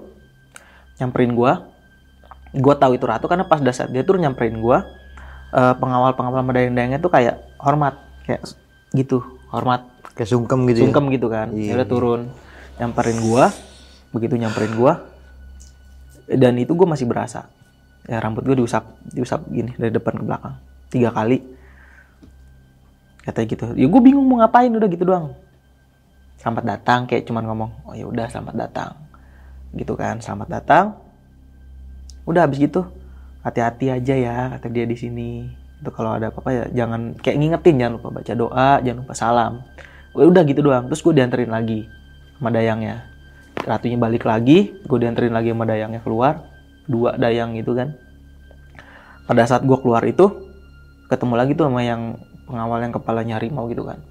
nyamperin gue gue tahu itu ratu karena pas dasar dia turun nyamperin gue uh, pengawal pengawal medayang-dayangnya tuh kayak hormat kayak gitu hormat. Kayak sungkem gitu ya? sungkem ya? gitu kan. Iya, udah iya. turun nyamperin gua. Begitu nyamperin gua dan itu gua masih berasa. Ya rambut gua diusap diusap gini dari depan ke belakang. Tiga kali katanya gitu. Ya gue bingung mau ngapain udah gitu doang. Selamat datang kayak cuman ngomong oh ya udah selamat datang. Gitu kan selamat datang. Udah habis gitu hati-hati aja ya kata dia di sini. Itu kalau ada apa-apa ya jangan kayak ngingetin jangan lupa baca doa jangan lupa salam. Udah gitu doang. Terus gue dianterin lagi sama dayangnya. Ratunya balik lagi gue dianterin lagi sama dayangnya keluar. Dua dayang gitu kan. Pada saat gue keluar itu ketemu lagi tuh sama yang pengawal yang kepalanya harimau gitu kan.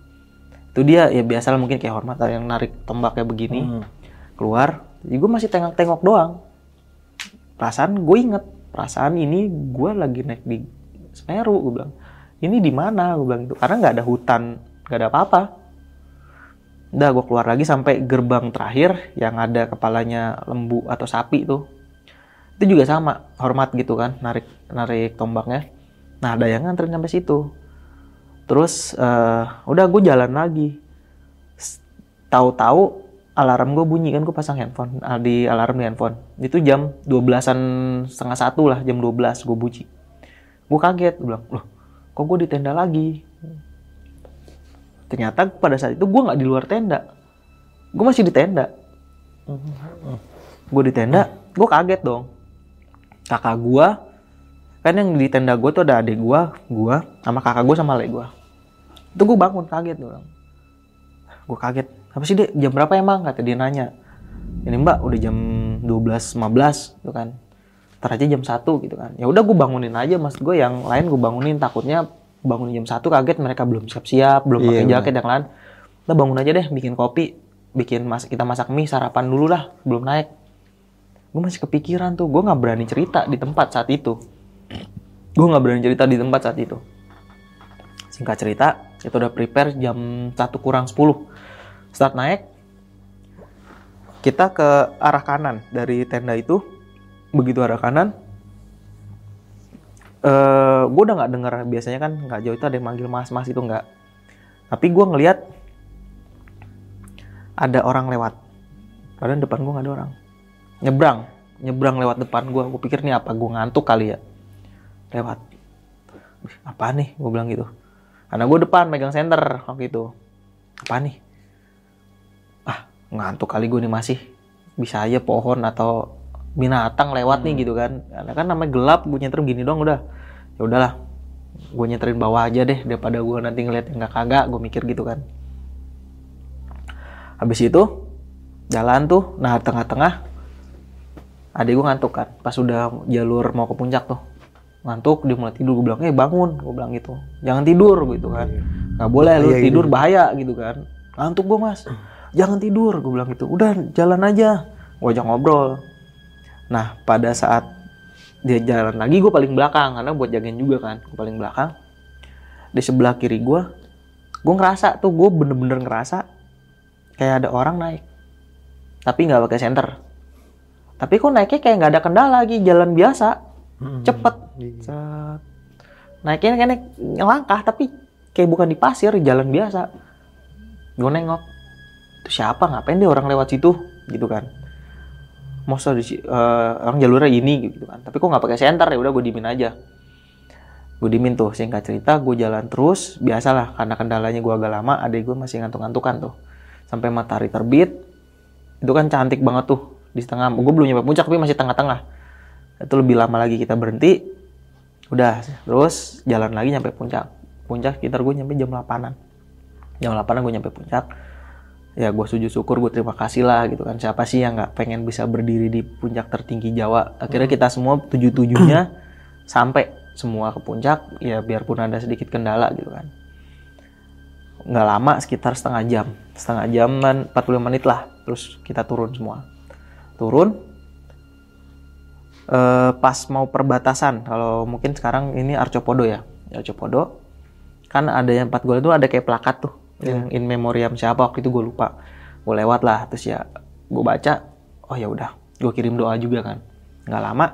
Itu dia ya biasa lah mungkin kayak hormat yang narik tombak kayak begini hmm. keluar jadi gue masih tengok-tengok doang. Perasaan gue inget perasaan ini gue lagi naik di Semeru gue bilang. Ini di mana? Gue bilang itu karena nggak ada hutan nggak ada apa-apa. Udah gue keluar lagi sampai gerbang terakhir yang ada kepalanya lembu atau sapi tuh. Itu juga sama hormat gitu kan narik narik tombaknya. Nah ada yang nganterin sampai situ terus uh, udah gue jalan lagi. Tahu-tahu alarm gue bunyi kan gue pasang handphone ah, di alarm di handphone. Itu jam 12-an setengah satu lah jam 12 gue bunyi gue kaget gue bilang loh kok gue di tenda lagi? Ternyata pada saat itu gue nggak di luar tenda. Gue masih di tenda. Gue di tenda gue kaget dong. Kakak gue kan yang di tenda gue tuh ada adik gue gue sama kakak gue sama adik gue itu gue bangun kaget dong gue kaget apa sih dek jam berapa emang? Kata dia nanya. Ini mbak udah jam 12.15 gitu kan. Ntar aja jam satu gitu kan. Ya udah gue bangunin aja mas. Gue yang lain gue bangunin. Takutnya bangunin jam satu kaget mereka belum siap-siap belum pakai iya, jaket yang lain kita bangun aja deh bikin kopi bikin mas kita masak mie sarapan dulu lah belum naik. Gue masih kepikiran tuh. Gue nggak berani cerita di tempat saat itu. Gue nggak berani cerita di tempat saat itu. Singkat cerita itu udah prepare jam satu kurang 10 start naik kita ke arah kanan. Dari tenda itu begitu arah kanan uh, eh, gue udah nggak dengar biasanya kan nggak jauh itu ada yang manggil mas mas itu nggak. Tapi gue ngelihat ada orang lewat. Padahal depan gue nggak ada orang. Nyebrang nyebrang lewat depan gue gue pikir nih apa? Gue ngantuk kali ya. Lewat. Apa nih? Gue bilang gitu karena gue depan megang center waktu itu. Apa nih? Ngantuk kali gue nih masih. Bisa aja pohon atau binatang lewat hmm. nih gitu kan. Karena kan namanya gelap gue nyetir gini dong udah. Ya udahlah gue nyeterin bawah aja deh daripada gue nanti ngeliat yang kagak gue mikir gitu kan. Habis itu jalan tuh nah tengah-tengah adik gue ngantuk kan. Pas udah jalur mau ke puncak tuh ngantuk dia mulai tidur. Gue bilang eh bangun. Gue bilang gitu. Jangan tidur gitu kan. Nggak boleh lu Iya, tidur gitu. bahaya gitu kan. Ngantuk gue mas. Jangan tidur gue bilang gitu. Udah jalan aja. Gue ajak ngobrol. Nah pada saat dia jalan lagi gue paling belakang. Karena buat jagain juga kan gue paling belakang. Di sebelah kiri gue gue ngerasa tuh gue bener-bener ngerasa kayak ada orang naik. Tapi nggak pakai senter. Tapi kok naiknya kayak nggak ada kendala lagi jalan biasa cepet. Set. naiknya kayak naik langkah tapi kayak bukan di pasir jalan biasa. Gue nengok itu siapa? Ngapain dia orang lewat situ? Gitu kan. Masa di eh, orang jalurnya ini gitu kan. Tapi kok nggak pakai senter? Ya udah gue dimin aja. Gue dimin tuh singkat cerita gue jalan terus. Biasalah karena kendalanya gue agak lama adik gue masih ngantuk-ngantukan tuh. Sampai matahari terbit. Itu kan cantik banget tuh di setengah gue belum nyampe puncak tapi masih tengah-tengah itu lebih lama lagi kita berhenti. Udah terus jalan lagi nyampe puncak. Puncak sekitar gue nyampe jam 8an jam 8an gue nyampe puncak. Ya gue sujud syukur gue terima kasih lah gitu kan. Siapa sih yang nggak pengen bisa berdiri di puncak tertinggi Jawa? Akhirnya kita semua tujuh tujuhnya sampai semua ke puncak. Ya biarpun ada sedikit kendala gitu kan. Nggak lama sekitar setengah jam. Setengah jaman 45 menit lah. Terus kita turun semua. Turun eh, pas mau perbatasan kalau mungkin sekarang ini Arcopodo ya. Arcopodo kan ada yang empat gol itu ada kayak plakat tuh yang in memoriam siapa waktu itu gue lupa. Gue lewat lah terus ya gue baca oh ya udah gue kirim doa juga kan. Nggak lama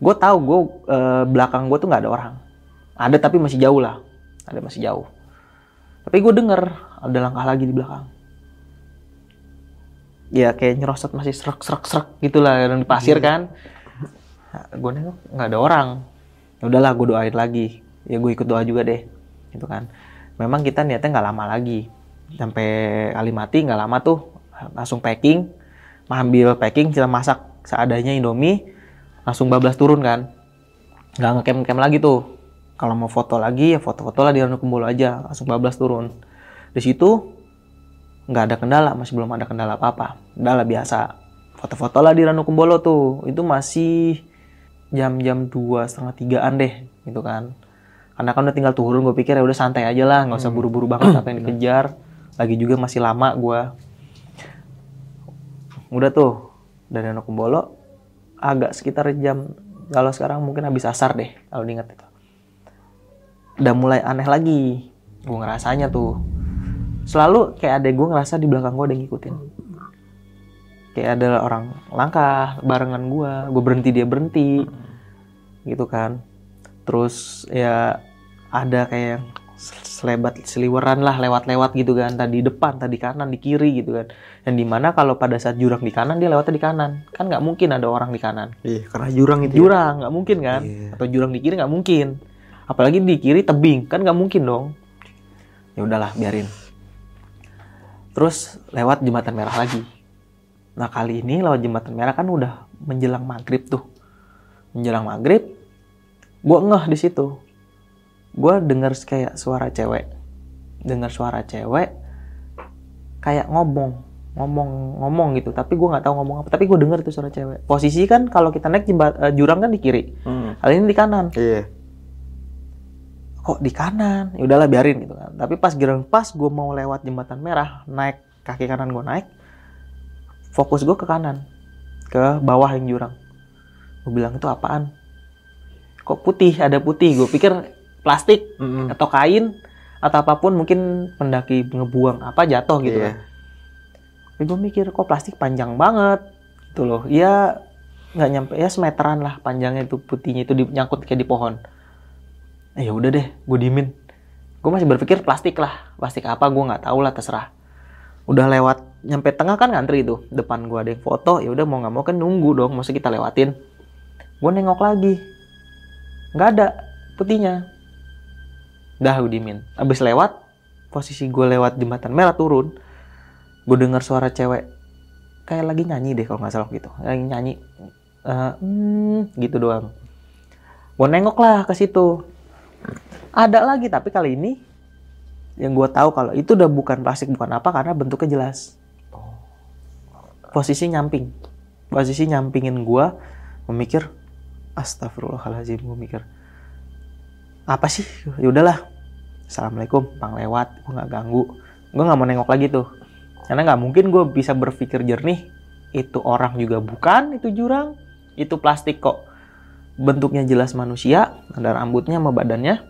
gue tahu gue eh, belakang gue tuh nggak ada orang. Ada tapi masih jauh lah ada masih jauh. Tapi gue denger ada langkah lagi di belakang ya kayak nyerosot masih serak serak serak gitulah yang di pasir kan. Nah, gue nengok nggak ada orang. Ya udahlah gue doain lagi. Ya gue ikut doa juga deh gitu kan. Memang kita niatnya nggak lama lagi. Sampai Kalimati nggak lama tuh langsung packing. Ambil packing kita masak seadanya Indomie langsung bablas turun kan. Nggak ngecam lagi tuh. Kalau mau foto lagi ya foto-foto lah di Ranukumbolo aja langsung bablas turun. Di situ nggak ada kendala masih belum ada kendala apa apa kendala biasa. Foto-foto lah di Ranukumbolo tuh. Itu masih jam-jam dua setengah tigaan deh gitu kan. Karena kan udah tinggal turun gue pikir ya udah santai aja lah nggak usah buru-buru banget apa yang dikejar. Lagi juga masih lama gue udah tuh dari Ranukumbolo agak sekitar jam kalau sekarang mungkin habis asar deh kalau diingat itu. Udah mulai aneh lagi gue ngerasanya tuh selalu kayak ada gue ngerasa di belakang gue ada yang ngikutin. Kayak ada orang langkah barengan gue gue berhenti dia berhenti gitu kan. Terus ya ada kayak selebat seliweran lah lewat-lewat gitu kan. Tadi depan tadi kanan di kiri gitu kan. Yang di mana kalau pada saat jurang di kanan dia lewatnya di kanan. Kan nggak mungkin ada orang di kanan. Iya, karena jurang itu. ya. jurang nggak mungkin kan? Iya. atau jurang di kiri nggak mungkin. Apalagi di kiri tebing kan nggak mungkin dong. Ya udahlah biarin terus lewat jembatan merah lagi. Nah kali ini lewat jembatan merah kan udah menjelang maghrib tuh. Menjelang maghrib gue ngeh di situ. Gue dengar kayak suara cewek. Dengar suara cewek kayak ngomong ngomong ngomong gitu. Tapi gue nggak tahu ngomong apa. Tapi gue dengar itu suara cewek. Posisi kan kalau kita naik jembat, eh, jurang kan di kiri. Hmm. kali ini di kanan. Iya. Kok di kanan? Ya udahlah biarin gitu kan. Tapi pas giliran pas gue mau lewat jembatan merah naik kaki kanan gue naik fokus gue ke kanan ke bawah yang jurang. Gue bilang itu apaan? Kok putih? Ada putih. Gue pikir plastik Mm-mm. atau kain atau apa pun mungkin pendaki ngebuang apa jatuh gitu Iya. kan. Tapi gue mikir kok plastik panjang banget? Gitu loh. Ya nggak nyampe ya semeteran lah panjangnya itu putihnya itu nyangkut kayak di pohon eh, ya udah deh gue dimin gue masih berpikir plastik lah. Plastik apa gue nggak tahu lah terserah. Udah lewat nyampe tengah kan ngantri itu. Depan gue ada yang foto ya udah mau nggak mau kan nunggu dong masa kita lewatin. Gue nengok lagi. Nggak ada putihnya. Dah gue dimin abis lewat posisi gue lewat jembatan merah turun. Gue dengar suara cewek kayak lagi nyanyi deh kalau nggak salah gitu. Lagi nyanyi Eh, hmm, gitu doang. Gue nengok lah ke situ ada lagi tapi kali ini yang gue tahu kalau itu udah bukan plastik bukan apa karena bentuknya jelas. Posisi nyamping. Posisi nyampingin gue memikir astagfirullahaladzim gue mikir apa sih? Ya udahlah. Assalamualaikum bang lewat gue nggak ganggu. Gue nggak mau nengok lagi tuh. Karena nggak mungkin gue bisa berpikir jernih itu orang juga bukan itu jurang itu plastik kok bentuknya jelas manusia ada rambutnya sama badannya.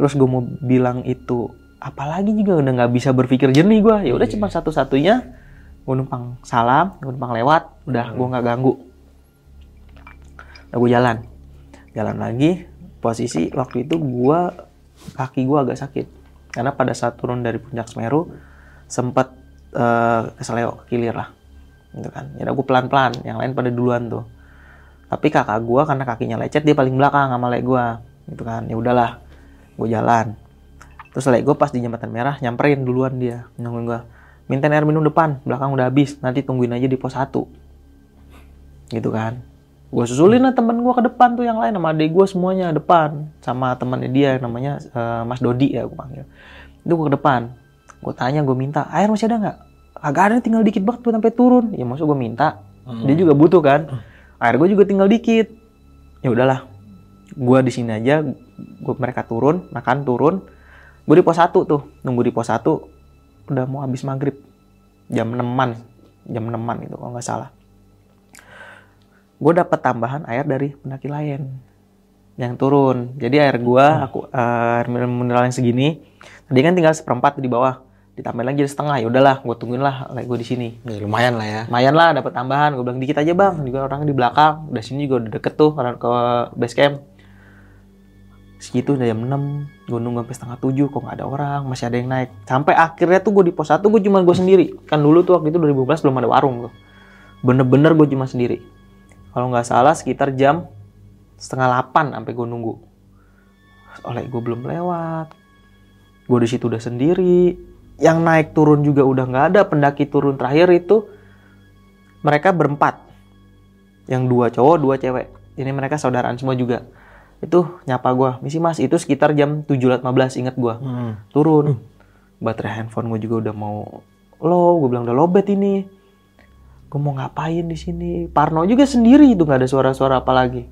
Terus gue mau bilang itu apalagi juga udah nggak bisa berpikir jernih gue ya udah Iya. cuma satu-satunya gue numpang salam gue numpang lewat udah gue nggak ganggu. Udah gue jalan. Jalan lagi posisi waktu itu gue kaki gue agak sakit. Karena pada saat turun dari puncak Semeru sempat eh, keseleo kekilir lah. Gitu kan. Ya gue pelan pelan yang lain pada duluan tuh tapi kakak gue karena kakinya lecet dia paling belakang sama lek gue gitu kan ya udahlah gue jalan. Terus lek gue pas di jembatan merah nyamperin duluan dia nungguin gue minta air minum depan belakang udah habis nanti tungguin aja di pos 1 gitu kan. Gue susulin lah temen gue ke depan tuh yang lain sama adik gue semuanya depan sama temannya dia yang namanya eh, Mas Dodi ya gue panggil. Itu gue ke depan. Gue tanya gue minta air masih ada nggak? Agak ada tinggal dikit banget tuh sampai turun. Ya maksud gue minta. Dia juga butuh kan air gue juga tinggal dikit. Ya udahlah. Gue di sini aja gue mereka turun makan turun. Gue di pos 1 tuh nunggu di pos 1 udah mau habis maghrib. Jam 6an jam 6an gitu kalau nggak salah. Gue dapat tambahan air dari pendaki lain yang turun. Jadi air gua aku eh, air mineral yang segini tadi kan tinggal seperempat di bawah ditambah lagi jadi setengah. Ya udahlah gue tungguin lah like gue di sini. Ya, lumayan lah ya. lumayan lah dapat tambahan. Gue bilang dikit aja bang. Juga orang di belakang. Udah sini juga udah deket tuh karena ke base camp. Segitu udah jam 6 gue nunggu sampai setengah tujuh kok nggak ada orang masih ada yang naik. Sampai akhirnya tuh gue di pos 1 gue cuma gue sendiri. Kan dulu tuh waktu itu 2012 belum ada warung tuh. Bener-bener gue cuma sendiri. Kalau nggak salah sekitar jam setengah 8 sampai gue nunggu. Oleh gue belum lewat. Gue di situ udah sendiri yang naik turun juga udah nggak ada pendaki turun terakhir itu mereka berempat. Yang dua cowok dua cewek. Ini mereka saudaraan semua juga. Itu nyapa gua misi mas itu sekitar jam 7.15 inget gua. Hmm. turun. Baterai handphone gue juga udah mau low gue bilang udah lobet ini. Gue mau ngapain di sini? Parno juga sendiri itu nggak ada suara-suara apa lagi.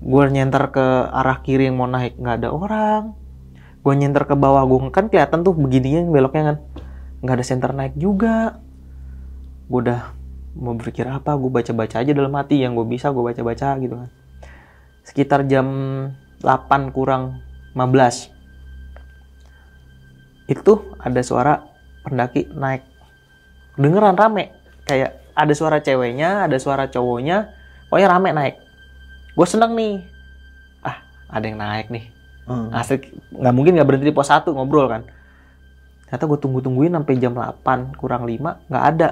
Gue nyenter ke arah kiri yang mau naik nggak ada orang gue nyenter ke bawah gue kan kelihatan tuh begininya beloknya kan. Nggak ada center naik juga. Gue udah mau berpikir apa gue baca-baca aja dalam hati yang gue bisa gue baca-baca gitu kan. Sekitar jam 8 kurang 15 itu ada suara pendaki naik. Dengeran rame. Kayak ada suara ceweknya ada suara cowoknya pokoknya rame naik. Gue seneng nih. Ah ada yang naik nih Hmm. asik. Nggak mungkin nggak berhenti di pos 1 ngobrol kan. Ternyata gue tunggu tungguin sampai jam 8 kurang 5 nggak ada.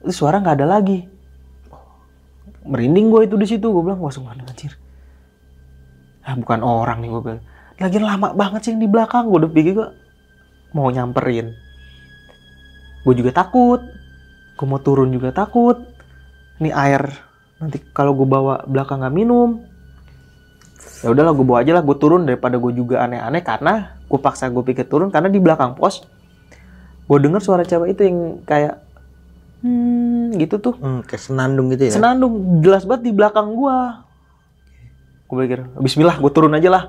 Itu suara nggak ada lagi. Merinding gue itu di situ. Gue bilang wah sungguh anjir. Ah bukan orang nih gue bilang. Lagi lama banget sih yang di belakang. Gue udah pikir gue mau nyamperin. Gue juga takut. Gue mau turun juga takut. Ini air. Nanti kalau gue bawa belakang nggak minum ya udahlah gue bawa aja lah gue turun daripada gue juga aneh-aneh karena gue paksa gue pikir turun karena di belakang pos gue denger suara cewek itu yang kayak hmm gitu tuh. Hmm, kayak senandung gitu ya. senandung jelas banget di belakang gue gue pikir Bismillah gue turun aja lah.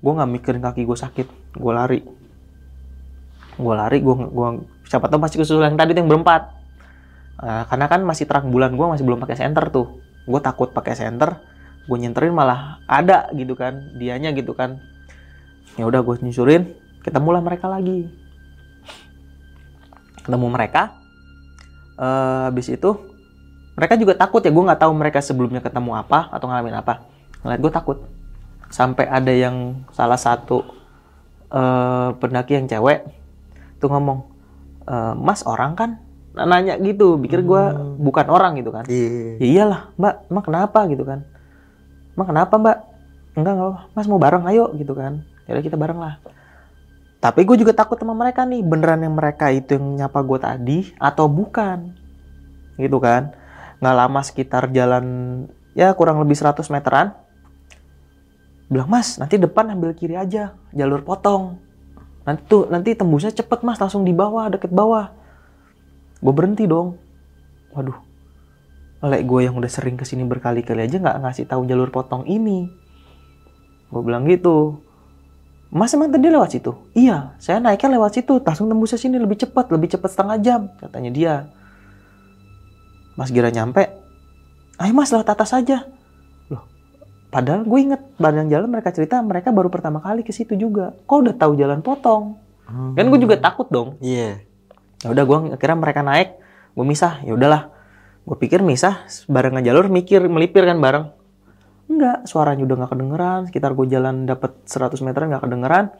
Gue nggak mikirin kaki gue sakit gue lari. Gue lari gue gua siapa tahu masih kesusul yang tadi tuh yang berempat. Eh, karena kan masih terang bulan gue masih belum pakai senter tuh. Gue takut pakai senter gue nyenterin malah ada gitu kan dianya gitu kan. Ya udah gue nyusurin ketemulah mereka lagi. Ketemu mereka eh habis itu mereka juga takut ya gue nggak tahu mereka sebelumnya ketemu apa atau ngalamin apa. Ngeliat gue takut. Sampai ada yang salah satu eh pendaki yang cewek tuh ngomong "Eh, mas orang kan? Nah, nanya gitu pikir gue bukan orang gitu kan. Iya. ya iyalah mbak emang kenapa? gitu kan emang kenapa mbak? Enggak enggak mas mau bareng ayo gitu kan. Ya udah kita bareng lah. Tapi gue juga takut sama mereka nih. Beneran yang mereka itu yang nyapa gue tadi atau bukan? Gitu kan. Nggak lama sekitar jalan ya kurang lebih 100 meteran bilang mas nanti depan ambil kiri aja jalur potong. Nanti tuh nanti tembusnya cepet mas langsung di bawah deket bawah. Gue berhenti dong. Waduh Lek gue yang udah sering ke sini berkali-kali aja nggak ngasih tahu jalur potong ini gue bilang gitu Mas emang tadi lewat situ? Iya, saya naiknya lewat situ, langsung tembus ke sini lebih cepat, lebih cepat setengah jam, katanya dia. Mas Gira nyampe, ayo mas lewat atas aja. Loh, padahal gue inget badan jalan mereka cerita mereka baru pertama kali ke situ juga. Kok udah tahu jalan potong? Hmm. Kan gue juga takut dong. Iya. Ya udah gue kira mereka naik, gue misah. Ya udahlah, gue pikir misah barengan jalur mikir melipir kan bareng. Enggak, suaranya udah nggak kedengeran. Sekitar gue jalan dapat 100 meter nggak kedengeran.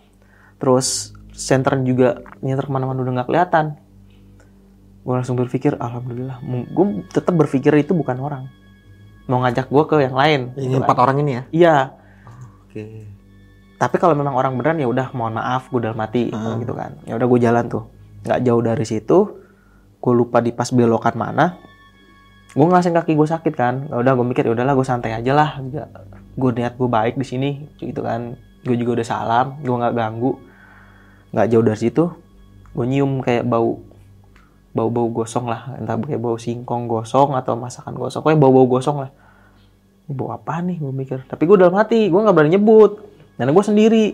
Terus center juga nyeter ke mana-mana udah nggak kelihatan. Gue langsung berpikir, alhamdulillah. Gue tetap berpikir itu bukan orang. Mau ngajak gue ke yang lain. Ini gitu kan. empat orang ini ya? Iya. Oke. Tapi kalau memang orang beneran ya udah mohon maaf, gue udah mati Hmm. gitu kan. Ya udah gue jalan tuh. Nggak jauh dari situ, gue lupa di pas belokan mana. Gue ngerasain kaki gue sakit kan. Ya udah gue mikir ya udahlah gue santai aja lah. Gue niat gue baik di sini gitu kan. Gue juga udah salam, gue nggak ganggu. Nggak jauh dari situ, gue nyium kayak bau bau-bau gosong lah. Entah kayak bau singkong gosong atau masakan gosong. Pokoknya bau-bau gosong lah. Bau apa nih gue mikir. Tapi gue dalam hati, gue nggak berani nyebut. Dan gue sendiri.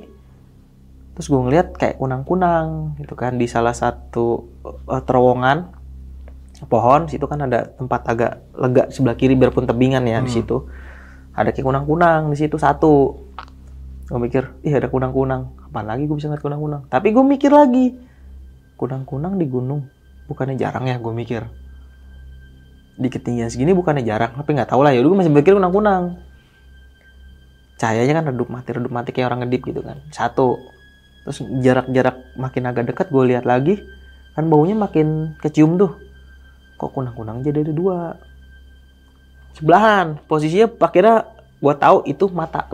Terus gue ngeliat kayak kunang-kunang gitu kan di salah satu eh, terowongan pohon situ kan ada tempat agak lega sebelah kiri biarpun tebingan ya di Hmm. situ. Ada kayak kunang-kunang di situ satu. Gue mikir ih ada kunang-kunang. Kapan lagi gue bisa ngeliat kunang-kunang? Tapi gue mikir lagi kunang-kunang di gunung bukannya jarang ya? Gue mikir. Di ketinggian segini bukannya jarang tapi nggak tahu lah. Ya dulu masih berpikir kunang-kunang. Cahayanya kan redup mati redup mati kayak orang ngedip gitu kan. Satu. Terus jarak-jarak makin agak dekat gue lihat lagi kan baunya makin kecium tuh kok kunang-kunang jadi ada dua? Sebelahan. Posisinya akhirnya gue tahu itu mata.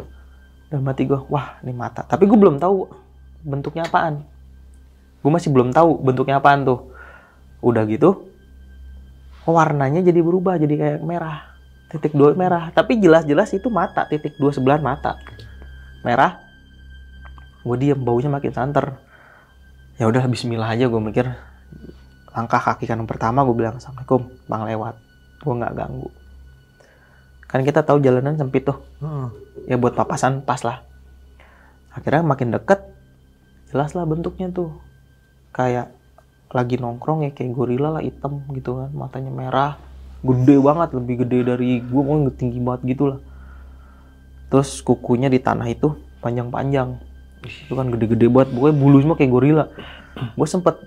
Dan mati gue wah ini mata. Tapi gue belum tahu bentuknya apaan. Gue masih belum tahu bentuknya apaan tuh. Udah gitu warnanya jadi berubah jadi kayak merah. Titik dua merah. Tapi jelas-jelas itu mata titik dua sebelahan mata. Merah. Gue diem baunya makin santer. Ya udah Bismillah aja gue mikir langkah kaki kanan pertama gue bilang assalamualaikum bang lewat. Gue nggak ganggu. Kan kita tahu jalanan sempit tuh. Hmm. ya buat papasan pas lah. Akhirnya makin deket jelas lah bentuknya tuh. Kayak lagi nongkrong ya kayak gorila lah hitam gitu kan matanya merah. Gede banget lebih gede dari gue mau tinggi banget gitu lah. Terus kukunya di tanah itu panjang-panjang. Itu kan gede-gede banget pokoknya bulu semua kayak gorila. Gue sempet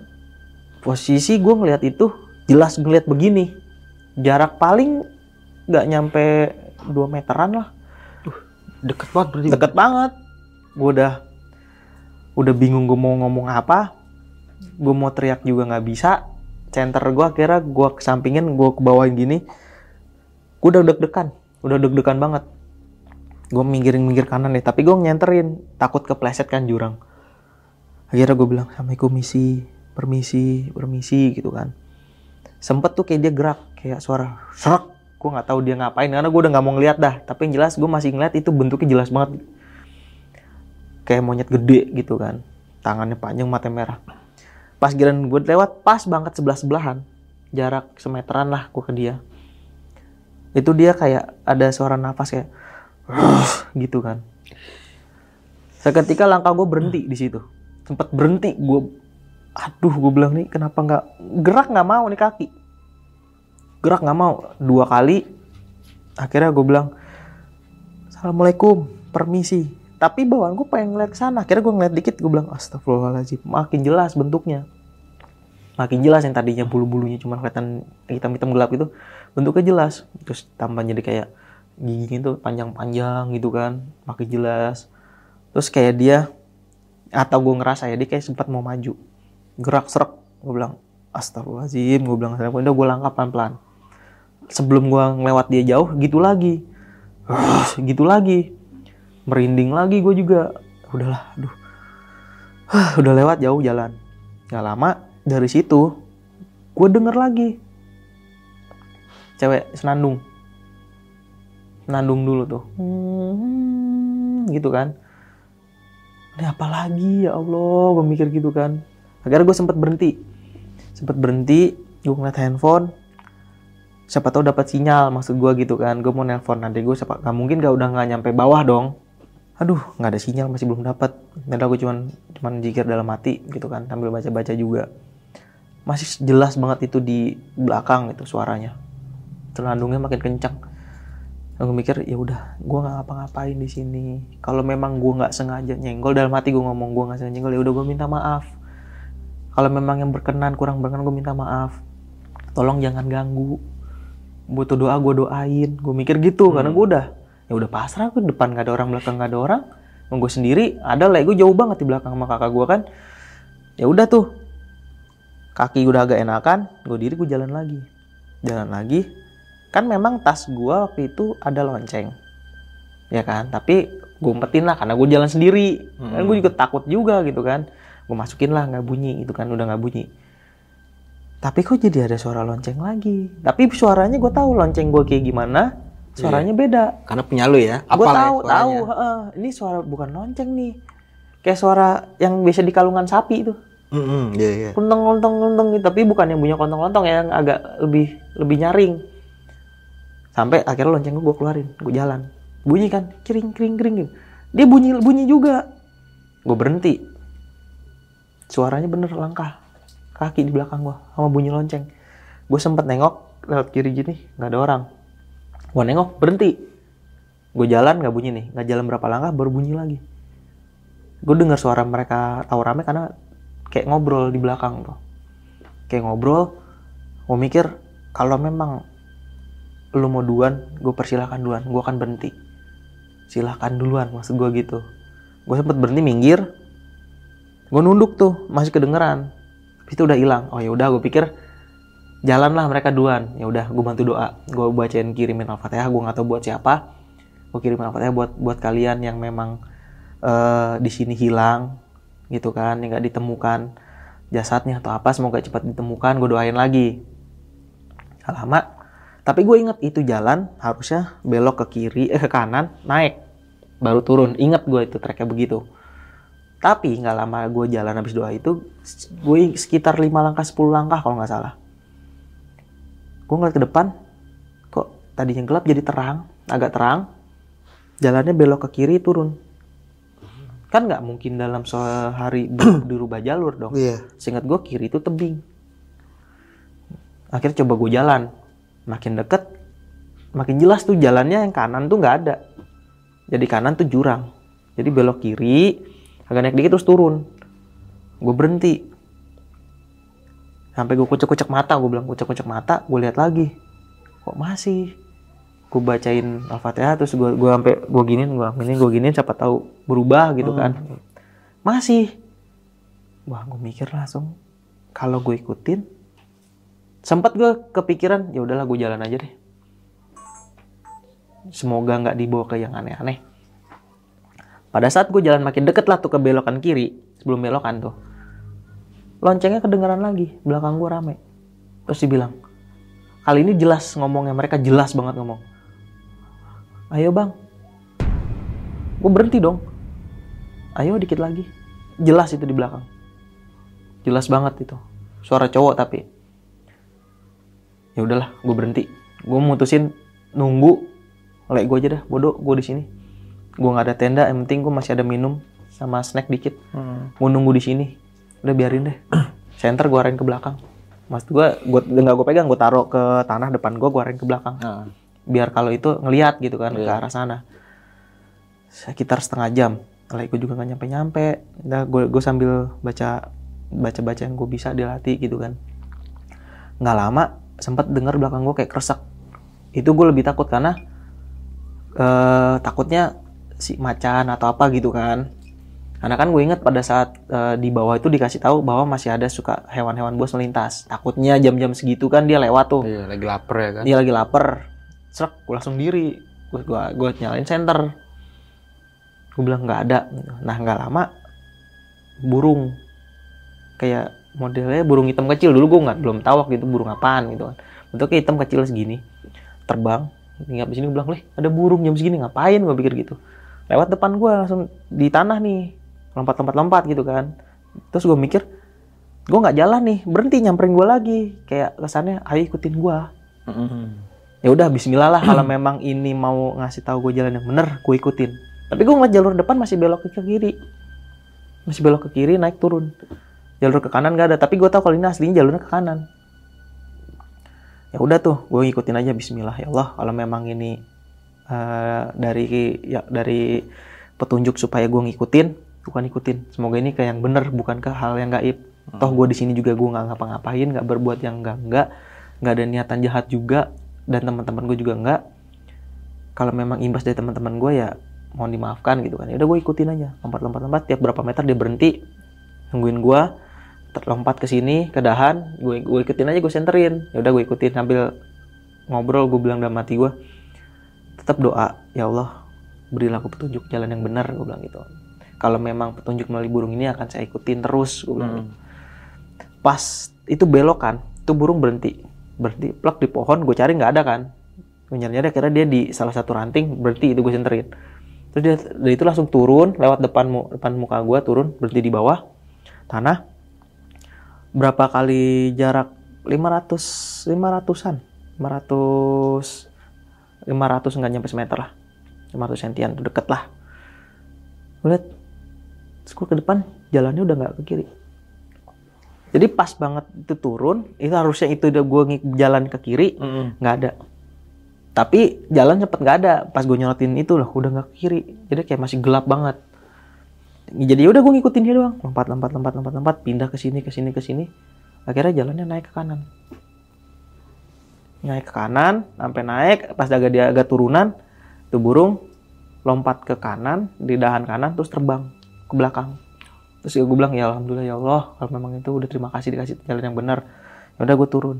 posisi gue ngeliat itu jelas ngeliat begini. Jarak paling nggak nyampe 2 meteran lah. Deket banget berarti. deket banget. Gue udah udah bingung gue mau ngomong apa. Gue mau teriak juga nggak bisa. Center gue akhirnya gue kesampingin gue kebawain gini. Gue udah deg-degan udah deg-degan banget. Gue minggirin-minggir kanan deh tapi gue nyenterin. Takut kepleset kan jurang. Akhirnya gue bilang assalamualaikum misi permisi permisi gitu kan. Sempet tuh kayak dia gerak kayak suara serak gue nggak tahu dia ngapain karena gue udah nggak mau ngeliat dah. Tapi yang jelas gue masih ngeliat itu bentuknya jelas banget. Kayak monyet gede gitu kan. Tangannya panjang mata merah. Pas giliran gue lewat pas banget sebelah sebelahan jarak semeteran lah gue ke dia. Itu dia kayak ada suara nafas kayak gitu kan. Seketika langkah gue berhenti di situ. Sempat berhenti gue aduh gue bilang nih kenapa nggak gerak nggak mau nih kaki. Gerak nggak mau dua kali. Akhirnya gue bilang assalamualaikum permisi. Tapi bawaan gue pengen ngeliat sana. Akhirnya gue ngeliat dikit gue bilang astagfirullahaladzim. Makin jelas bentuknya. Makin jelas yang tadinya bulu-bulunya cuma kelihatan hitam-hitam gelap itu bentuknya jelas. Terus tambah jadi kayak giginya tuh panjang-panjang gitu kan makin jelas. Terus kayak dia atau gue ngerasa ya dia kayak sempat mau maju gerak serak gue bilang astagfirullahaladzim gue bilang udah gue langkah pelan-pelan. Sebelum gue ngelewat dia jauh gitu lagi. Gitu lagi. Merinding lagi gue juga. Udahlah aduh. Udah lewat jauh jalan. Gak lama dari situ gue denger lagi. Cewek senandung. Senandung dulu tuh. Hmm, gitu kan. Ini apa lagi? Ya Allah gue mikir gitu kan akhirnya gue sempet berhenti. Sempet berhenti gue ngeliat handphone. Siapa tahu dapat sinyal maksud gue gitu kan. Gue mau nelpon nanti gue siapa nggak mungkin gak udah nggak nyampe bawah dong. Aduh nggak ada sinyal masih belum dapat. Dan gue cuman cuman jikir dalam hati gitu kan sambil baca baca juga. Masih jelas banget itu di belakang itu suaranya. Telandungnya makin kencang aku mikir ya udah gue nggak ngapa-ngapain di sini. Kalau memang gue nggak sengaja nyenggol dalam hati gue ngomong gue nggak sengaja nyenggol ya udah gue minta maaf kalau memang yang berkenan kurang berkenan gue minta maaf. Tolong jangan ganggu. Butuh doa gue doain. Gue mikir gitu karena gue udah ya udah pasrah gue depan gak ada orang belakang gak ada orang. Gue sendiri ada lah gue jauh banget di belakang sama kakak gue kan. Ya udah tuh. Kaki udah agak enakan gue diri gue jalan lagi. Jalan lagi. Kan memang tas gue waktu itu ada lonceng. Ya kan? Tapi gue umpetin lah karena gue jalan sendiri. Kan gue juga takut juga gitu kan gue masukin lah nggak bunyi itu kan udah nggak bunyi. Tapi kok jadi ada suara lonceng lagi? Tapi suaranya gue tahu lonceng gue kayak gimana suaranya beda. Karena punya lu ya. gue Apal ya tahu tahu heeh. ini suara bukan lonceng nih. Kayak suara yang biasa di kalungan sapi itu. Mm-mm, iya iya. lontong lontong lontong gitu. Tapi bukan yang punya lontong lontong yang agak lebih lebih nyaring. Sampai akhirnya lonceng gue keluarin gue jalan. Bunyi kan kering kering kering gitu dia bunyi bunyi juga. Gue berhenti suaranya bener langkah kaki di belakang gue sama bunyi lonceng. Gue sempet nengok lewat kiri gini nggak ada orang. Gue nengok berhenti. Gue jalan nggak bunyi nih. Nggak jalan berapa langkah baru bunyi lagi. Gue dengar suara mereka tahu rame karena kayak ngobrol di belakang tuh. Kayak ngobrol gue mikir kalau memang lu mau duluan gue persilahkan duluan. Gue akan berhenti. Silahkan duluan maksud gue gitu. Gue sempet berhenti minggir gue nunduk tuh masih kedengeran. Itu udah hilang. Oh ya udah gue pikir jalanlah mereka duluan. Ya udah gue bantu doa. Gue bacain kirimin al-fatihah gue nggak tahu buat siapa. Gue kirimin al-fatihah buat buat kalian yang memang eh, di sini hilang gitu kan yang nggak ditemukan jasadnya atau apa. Semoga cepat ditemukan gue doain lagi. Lama tapi gue inget itu jalan harusnya belok ke kiri eh ke kanan naik. Baru turun. Inget gue itu treknya begitu tapi nggak lama gue jalan habis doa itu gue sekitar 5 langkah 10 langkah kalau nggak salah. Gue ngeliat ke depan kok tadinya gelap jadi terang agak terang. Jalannya belok ke kiri turun. Kan nggak mungkin dalam sehari dirubah jalur dong. Iya. seingat gue kiri itu tebing. Akhirnya coba gue jalan. Makin deket makin jelas tuh jalannya yang kanan tuh nggak ada. Jadi kanan tuh jurang. Jadi belok kiri agak naik dikit terus turun. Gue berhenti. Sampai gue kucek-kucek mata gue bilang kucek-kucek mata gue lihat lagi. Kok masih? Gue bacain al-fatihah terus gue gue sampai gue giniin gue giniin gue giniin siapa tahu berubah gitu kan. Masih. Wah gue mikir langsung kalau gue ikutin sempat gue kepikiran ya udahlah gue jalan aja deh. Semoga nggak dibawa ke yang aneh-aneh pada saat gue jalan makin deket lah tuh ke belokan kiri sebelum belokan tuh loncengnya kedengeran lagi belakang gue rame. Terus dibilang kali ini jelas ngomongnya mereka jelas banget ngomong. Ayo bang. Gue berhenti dong. Ayo dikit lagi. Jelas itu di belakang. Jelas banget itu. Suara cowok tapi. Ya udahlah gue berhenti. Gue mutusin nunggu. Oleh gue aja dah bodoh gue di sini gue nggak ada tenda yang penting gue masih ada minum sama snack dikit. Gue nunggu di sini. Udah biarin deh. Center gue arahin ke belakang. Mas gue gue nggak gue pegang gue taruh ke tanah depan gue gue arahin ke belakang. Nah, biar kalau itu ngelihat gitu kan ke Iya. arah sana. Sekitar setengah jam. Like gue juga nggak nyampe nyampe nah gue gue sambil baca baca baca yang gue bisa dilatih gitu kan. Nggak lama sempat dengar belakang gue kayak kresek itu gue lebih takut karena eh, takutnya si macan atau apa gitu kan. Karena kan gue inget pada saat eh, di bawah itu dikasih tahu bahwa masih ada suka hewan-hewan buas melintas. Takutnya jam-jam segitu kan dia lewat tuh. Iya lagi lapar ya kan. dia lagi lapar. Serak gue langsung diri. Gue gua, gua nyalain center gue bilang nggak ada. Nah nggak lama burung. Kayak modelnya burung hitam kecil. Dulu gue nggak belum tahu waktu itu burung apaan gitu kan. Bentuknya hitam kecil segini. Terbang nginap di sini gue bilang leh ada burung jam segini ngapain? Gue pikir gitu lewat depan gue langsung di tanah nih lompat-lompat-lompat gitu kan. Terus gue mikir gue nggak jalan nih berhenti nyamperin gue lagi. Kayak kesannya ayo ikutin gue ya udah Bismillah lah kalau memang ini mau ngasih tahu gue jalan yang bener gue ikutin. Tapi gue ngeliat jalur depan masih belok ke kiri. Masih belok ke kiri naik turun. Jalur ke kanan gak ada tapi gue tahu kalau ini aslinya jalurnya ke kanan. Ya udah tuh gue ngikutin aja Bismillah. Ya Allah kalau memang ini uh, dari ya dari petunjuk supaya gue ngikutin bukan ngikutin. Semoga ini kayak yang bener bukan ke hal yang gaib? Hmm. toh gue di sini juga gue nggak ngapa-ngapain nggak berbuat yang enggak enggak nggak ada niatan jahat juga dan teman-teman gue juga enggak kalau memang imbas dari teman-teman gue ya mohon dimaafkan gitu kan. Ya udah gue ikutin aja. Lompat-lompat lompat tiap berapa meter dia berhenti nungguin gue terlompat ke sini ke dahan gue gue ikutin aja gue senterin. Ya udah gue ikutin sambil ngobrol gue bilang dalam hati gue tetap doa ya Allah berilah aku petunjuk jalan yang benar gue bilang gitu. Kalau memang petunjuk melalui burung ini akan saya ikutin terus gue bilang hmm. pas itu belok kan itu burung berhenti berhenti plak di pohon gue cari nggak ada kan. Gue nyari nyari akhirnya dia di salah satu ranting berhenti itu gue senterin. Terus dia dari itu langsung turun lewat depan depan muka gue turun berhenti di bawah tanah. Berapa kali jarak? 500 500-an 500 500 nggak nyampe semeter lah. 500 sentian tuh deket lah. Gue liat terus gue ke depan jalannya udah nggak ke kiri. Jadi pas banget itu turun itu harusnya itu udah gue jalan ke kiri nggak mm -hmm. ada. Tapi jalan cepet nggak ada. Pas gue nyorotin itu loh udah nggak ke kiri. Jadi kayak masih gelap banget. Jadi ya udah gue ngikutin dia doang. Lompat lompat lompat lompat lompat pindah ke sini ke sini ke sini. Akhirnya jalannya naik ke kanan naik ke kanan sampai naik. Pas agak dia agak turunan tuh burung lompat ke kanan di dahan kanan terus terbang ke belakang. Terus gue bilang ya alhamdulillah ya Allah kalau memang itu udah terima kasih dikasih jalan yang benar. Ya udah gue turun.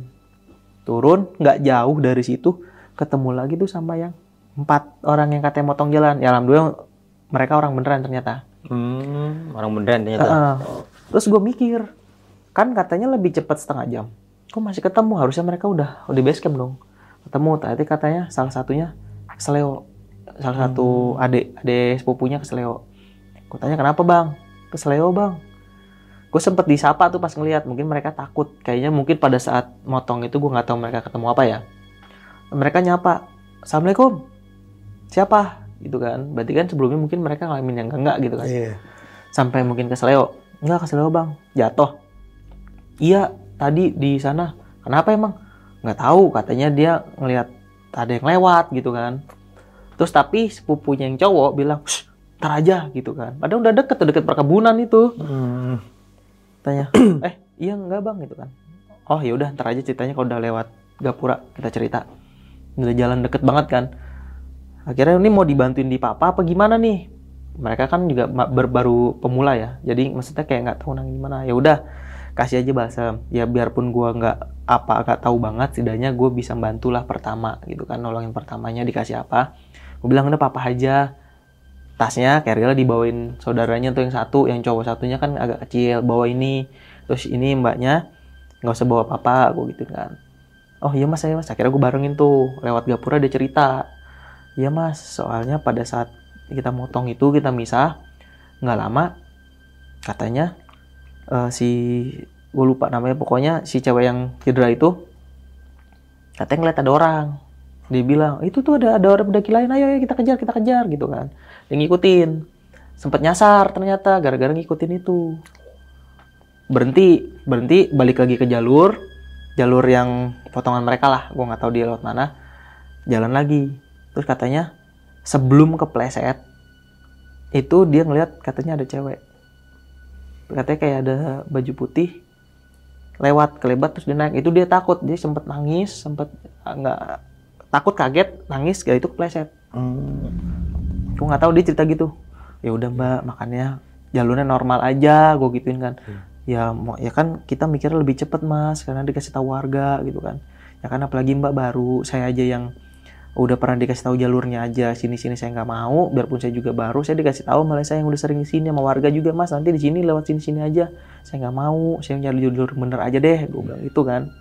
Turun nggak jauh dari situ ketemu lagi tuh sama yang empat orang yang katanya motong jalan. Ya alhamdulillah mereka orang beneran ternyata. Hmm, orang beneran ternyata. Uh, terus gue mikir kan katanya lebih cepat setengah jam kok masih ketemu? Harusnya mereka udah di base camp dong. Ketemu tadi katanya salah satunya kesleo salah hmm. satu adik adik sepupunya kesleo gue tanya kenapa bang? Kesleo bang. Gue sempet disapa tuh pas ngeliat. Mungkin mereka takut. Kayaknya mungkin pada saat motong itu gue nggak tahu mereka ketemu apa ya. Mereka nyapa assalamualaikum. Siapa? Gitu kan. Berarti kan sebelumnya mungkin mereka ngalamin yang enggak gitu kan. Yeah. sampai mungkin ke Seleo enggak ke Seleo bang. Jatuh. Iya tadi di sana kenapa emang? Nggak tahu katanya dia ngelihat ada yang lewat gitu kan. Terus tapi sepupunya yang cowok bilang tar aja gitu kan. Padahal udah deket deket perkebunan itu. Hmm. tanya eh iya enggak bang? Gitu kan. Oh ya udah ntar aja ceritanya kalau udah lewat gapura kita cerita. Udah jalan deket banget kan. Akhirnya ini mau dibantuin di papa apa gimana nih? Mereka kan juga baru pemula ya. Jadi maksudnya kayak nggak tahu nang gimana. Ya udah kasih aja bahasa ya biarpun gua nggak apa nggak tahu banget setidaknya gue bisa bantulah pertama gitu kan. Nolongin pertamanya dikasih apa. Gue bilang udah papa aja. Tasnya carrier dibawain saudaranya tuh yang satu yang cowok satunya kan agak kecil. Bawa ini. Terus ini mbaknya nggak usah bawa apa-apa gue gitu kan. Oh iya mas saya mas. Akhirnya gue barengin tuh. Lewat gapura dia cerita. Iya mas soalnya pada saat kita motong itu kita misah nggak lama katanya uh, si gue lupa namanya. Pokoknya si cewek yang cedera itu katanya ngeliat ada orang. Dia bilang itu tuh ada ada orang pendaki lain. Ayo, ayo kita kejar kita kejar gitu kan. Yang ngikutin. Sempet nyasar ternyata gara-gara ngikutin itu. Berhenti berhenti balik lagi ke jalur jalur yang potongan mereka lah. Gue nggak tahu dia lewat mana. Jalan lagi. Terus katanya sebelum kepleset itu dia ngeliat katanya ada cewek katanya kayak ada baju putih lewat kelebat terus dia naik. Itu dia takut dia sempet nangis sempet ah, nggak takut kaget nangis kayak itu kepleset. Hmm. gue nggak tahu dia cerita gitu. Ya udah mbak makanya jalurnya normal aja gue gituin kan. Hmm. Ya mau ya kan kita mikir lebih cepet mas karena dikasih tahu warga gitu kan. Ya kan apalagi mbak baru saya aja yang udah pernah dikasih tahu jalurnya aja sini sini saya nggak mau biarpun saya juga baru saya dikasih tahu malah saya yang udah sering di sini sama warga juga mas nanti di sini lewat sini sini aja. Saya nggak mau saya nyari jalur bener aja deh gue bilang itu kan.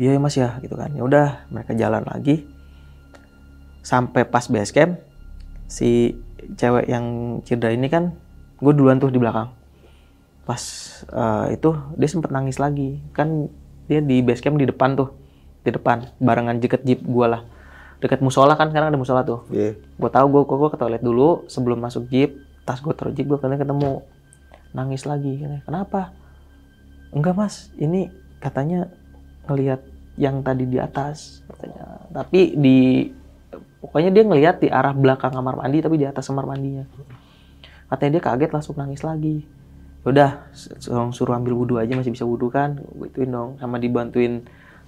Iya ya mas ya gitu kan. Ya udah mereka jalan lagi. Sampai pas base camp si cewek yang cedera ini kan gue duluan tuh di belakang. Pas eh, itu dia sempet nangis lagi. Kan dia di base camp di depan tuh di depan barengan deket jeep gue lah. Deket musola kan sekarang ada musola tuh. Iya. gue tahu gue gue ke toilet dulu sebelum masuk jeep tas gue taruh jeep gue katanya ketemu. Nangis lagi Katanya, kenapa? Enggak mas. Ini katanya ngelihat yang tadi di atas katanya. Tapi di pokoknya dia ngelihat di arah belakang kamar mandi tapi di atas kamar mandinya. Katanya dia kaget langsung nangis lagi. Udah suruh ambil wudhu aja masih bisa wudhu kan? Gue ituin dong sama dibantuin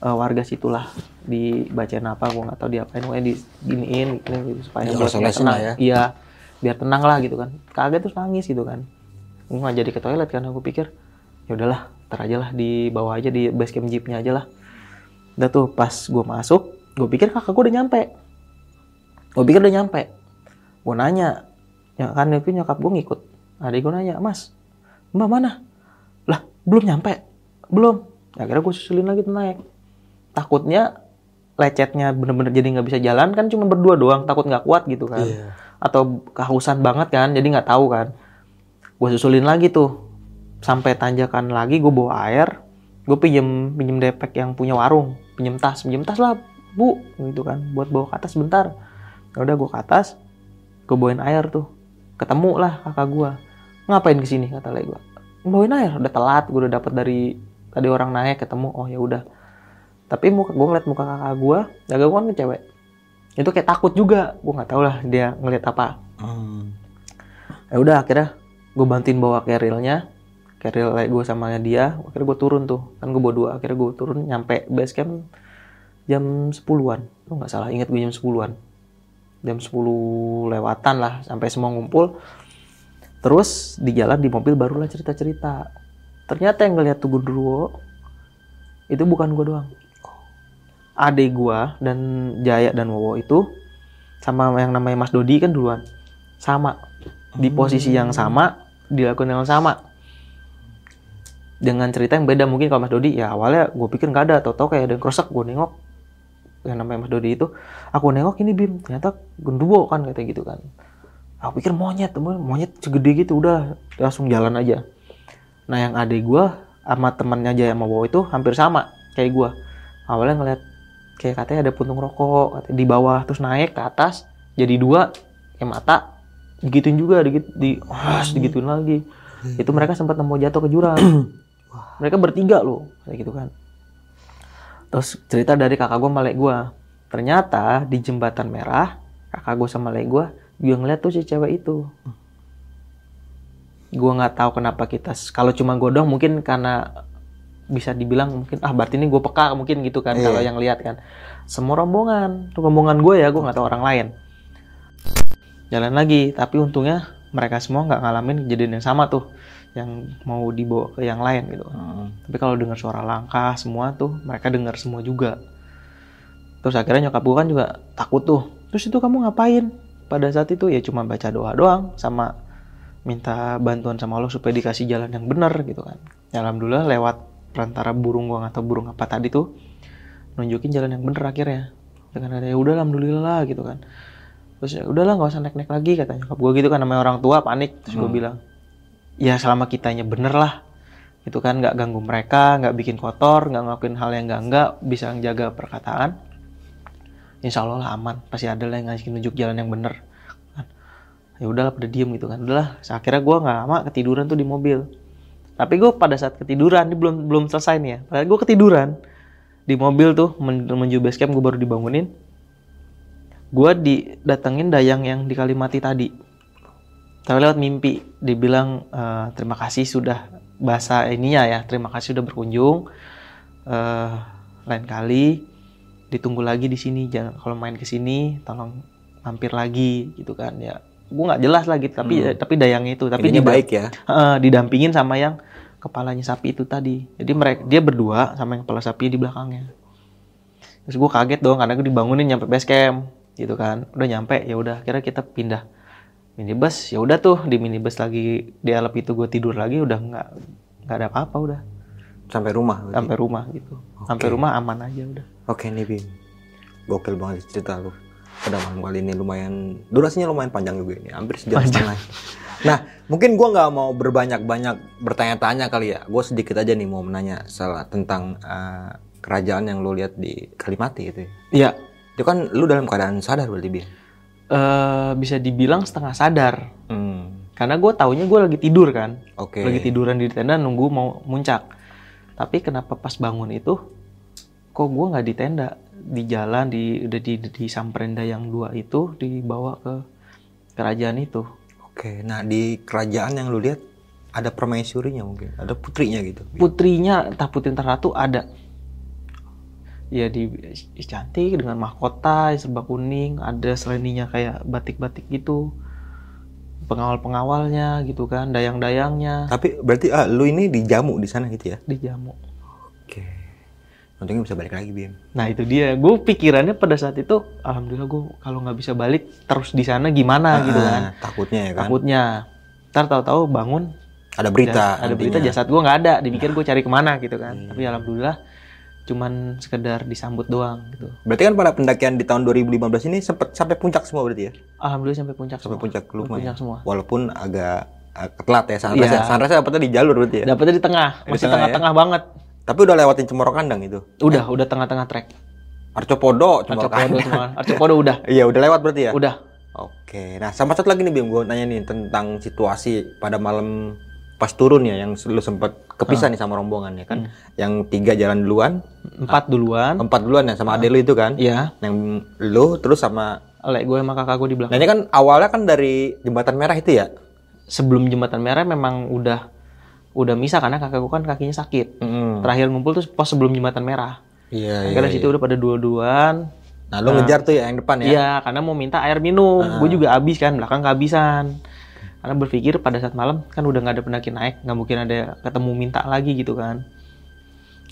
eh, warga situlah dibacain apa gue nggak tahu diapain pokoknya diginiin gini, supaya Ya, buat dia lesin-lesin tenang ya. iya biar tenang lah gitu kan. Kaget terus nangis gitu kan. Gue nggak jadi ke toilet kan aku pikir ya udahlah ntar aja lah di bawah aja di base camp jeepnya aja lah. Udah tuh pas gue masuk gue pikir kakak gue udah nyampe. Gue pikir udah nyampe. Gue nanya ya kan itu nyokap gue ngikut. Adik gue nanya mas mbak mana? Lah belum nyampe. Belum. Akhirnya gue susulin lagi tuh naik takutnya lecetnya bener-bener jadi nggak bisa jalan kan cuma berdua doang takut nggak kuat gitu kan. Iya. atau kehausan banget kan jadi nggak tahu kan. Gue susulin lagi tuh sampai tanjakan lagi gue bawa air gue pinjem pinjem depek yang punya warung pinjem tas pinjem tas lah bu gitu kan buat bawa ke atas bentar. Ya udah gue ke atas gue bawain air tuh. Ketemu lah kakak gue ngapain ke sini kata lagi gue bawain air udah telat gue udah dapet dari tadi orang naik ketemu. Oh ya udah tapi muka gue ngeliat muka kakak gue kakak gue kan cewek. Itu kayak takut juga gue nggak tahu lah dia ngeliat apa. Hmm. ya udah akhirnya gue bantuin bawa carrielnya carriel like gue sama dia akhirnya gue turun tuh. Kan gue bawa dua akhirnya gue turun nyampe base camp jam 10-an lu nggak salah ingat gue jam 10-an jam 10 lewatan lah sampai semua ngumpul. Terus di jalan di mobil barulah cerita-cerita. Ternyata yang ngeliat tuh Gundurwo itu bukan gue doang adik gue dan Jaya dan Wowo itu sama yang namanya Mas Dodi kan duluan. Sama. Di posisi yang sama dilakukan yang sama. Dengan cerita yang beda mungkin kalau Mas Dodi ya awalnya gue pikir nggak ada tau-tau kayak ada yang kerusak gue nengok. Yang namanya Mas Dodi itu aku nengok ini Bim ternyata genduwo kan katanya gitu kan. Aku pikir monyet temen monyet segede gitu udah langsung jalan aja. Nah yang adik gue sama temannya aja sama Wowo itu hampir sama kayak gue awalnya ngeliat kayak katanya ada puntung rokok katanya di bawah terus naik ke atas jadi dua kayak mata digituin juga digit, di oh, digituin lagi. Itu mereka sempat mau jatuh ke jurang. Mereka bertiga loh kayak gitu kan. Terus cerita dari kakak gue sama lek gue ternyata di jembatan merah kakak gue sama lek gue juga ngeliat tuh si cewek itu. Gue nggak tahu kenapa kita kalau cuma gue doang mungkin karena bisa dibilang mungkin ah berarti ini gue peka mungkin gitu kan Iya. kalau yang lihat kan. Semua rombongan tuh rombongan gue ya gue nggak tahu orang lain. Jalan lagi tapi untungnya mereka semua nggak ngalamin kejadian yang sama tuh yang mau dibawa ke yang lain gitu. Hmm. tapi kalau dengar suara langkah semua tuh mereka dengar semua juga. Terus akhirnya nyokap gue kan juga takut tuh terus itu kamu ngapain? Pada saat itu ya cuma baca doa doang sama minta bantuan sama Allah supaya dikasih jalan yang benar gitu kan. Ya, alhamdulillah lewat perantara burung gua atau burung apa tadi tuh nunjukin jalan yang bener akhirnya. Dengan ada ya udah alhamdulillah gitu kan. Terus ya udahlah nggak usah naik naik lagi katanya nyokap gue gitu kan namanya orang tua panik. Terus gue Hmm. bilang ya selama kitanya bener lah. Itu kan nggak ganggu mereka nggak bikin kotor nggak ngelakuin hal yang nggak nggak bisa jaga perkataan. Insya Allah lah aman pasti ada lah yang ngasih nunjuk jalan yang bener. Kan ya udahlah pada diem gitu kan. Udahlah akhirnya gue nggak lama ketiduran tuh di mobil tapi gue pada saat ketiduran ini belum belum selesai nih ya. Padahal gue ketiduran di mobil tuh men- menuju base camp gue baru dibangunin. Gue didatengin dayang yang di Kalimati tadi. Tapi lewat mimpi dibilang eh, terima kasih sudah bahasa ininya ya terima kasih sudah berkunjung. Eh lain kali ditunggu lagi di sini jangan kalau main ke sini tolong mampir lagi gitu kan ya gue nggak jelas lagi tapi Hmm. tapi dayangnya itu tapi dida- baik ya. Heeh, didampingin sama yang kepalanya sapi itu tadi. Jadi mereka dia berdua sama yang kepala sapi di belakangnya. Terus gue kaget dong karena gue dibangunin nyampe base camp gitu kan. Udah nyampe ya udah kira kita pindah minibus ya udah tuh di minibus lagi di alap itu gue tidur lagi udah nggak nggak ada apa-apa udah Sampai rumah. berarti. sampai rumah gitu. Sampai rumah aman aja udah. Oke nih Bim. Gokil banget cerita lu. Pada malam kali ini lumayan durasinya lumayan panjang juga ini, hampir sejam setengah. Nah, mungkin gua nggak mau berbanyak-banyak bertanya-tanya kali ya. Gue sedikit aja nih mau menanya salah tentang eh, kerajaan yang lu lihat di Kalimati itu. ya. Iya, Itu kan lu dalam keadaan sadar berarti Bi. eh, bisa dibilang setengah sadar. Hmm. Karena gue taunya gue lagi tidur kan. Oke. Lagi tiduran di tenda nunggu mau muncak. Tapi kenapa pas bangun itu, kok gue nggak di tenda, di jalan, di udah di, di samperin yang dua itu dibawa ke kerajaan itu. Oke. Nah, di kerajaan yang lu lihat ada permaisurinya mungkin, ada putrinya gitu. Putrinya entah putri entah ratu ada. Ya di ih, cantik dengan mahkota serba kuning, ada seleninya kayak batik-batik gitu. Pengawal-pengawalnya gitu kan, dayang-dayangnya Tapi berarti ah, lu ini dijamu di sana gitu ya? di jamu. Oke. Untungnya bisa balik lagi, Bim. Nah itu dia, gue pikirannya pada saat itu, alhamdulillah gue kalau nggak bisa balik terus di sana gimana gitu kan, Ah, takutnya ya kan. takutnya. Ntar tahu-tahu bangun, Ada berita. ada berita nantinya. jasad gue nggak ada, dipikir gue cari ke mana gitu kan. Tapi alhamdulillah, cuman sekedar disambut doang gitu. Berarti kan pada pendakian di tahun 2015 ini sempat sampai puncak semua berarti ya? Alhamdulillah sampai puncak Sampai semua. puncak lumayan. puncak semua. Walaupun agak agak telat ya sunrise ya. Sunrise dapetnya di jalur berarti ya? Dapetnya di tengah, masih tengah ya? tengah-tengah banget. Tapi udah lewatin Cemoro Kandang itu. Udah, udah tengah-tengah trek. Arcopodo, Cemoro Arcopodo Kandang. Arcopodo udah, Iya, udah lewat berarti ya? udah. Oke. Nah, sama satu lagi nih Bim, gue nanya nih tentang situasi pada malam pas turun ya yang lu sempat kepisah nih sama rombongan ya kan. Yang tiga jalan duluan, Empat duluan. empat duluan ya sama ade lu itu kan. Iya, Yang lu terus sama oleh gue sama kakak gue di belakang. Nah, ini kan awalnya kan dari jembatan merah itu ya? sebelum jembatan merah memang udah udah misah karena kakak gue kan kakinya sakit. Terakhir ngumpul tuh pos sebelum jembatan merah. Iya, iya. Karena situ udah pada dua-duaan. Nah, lu ngejar tuh ya yang depan ya? Iya, karena mau minta air minum. Gue juga habis kan, belakang kehabisan. Karena berpikir pada saat malam kan udah nggak ada pendaki naik, nggak mungkin ada ketemu minta lagi gitu kan.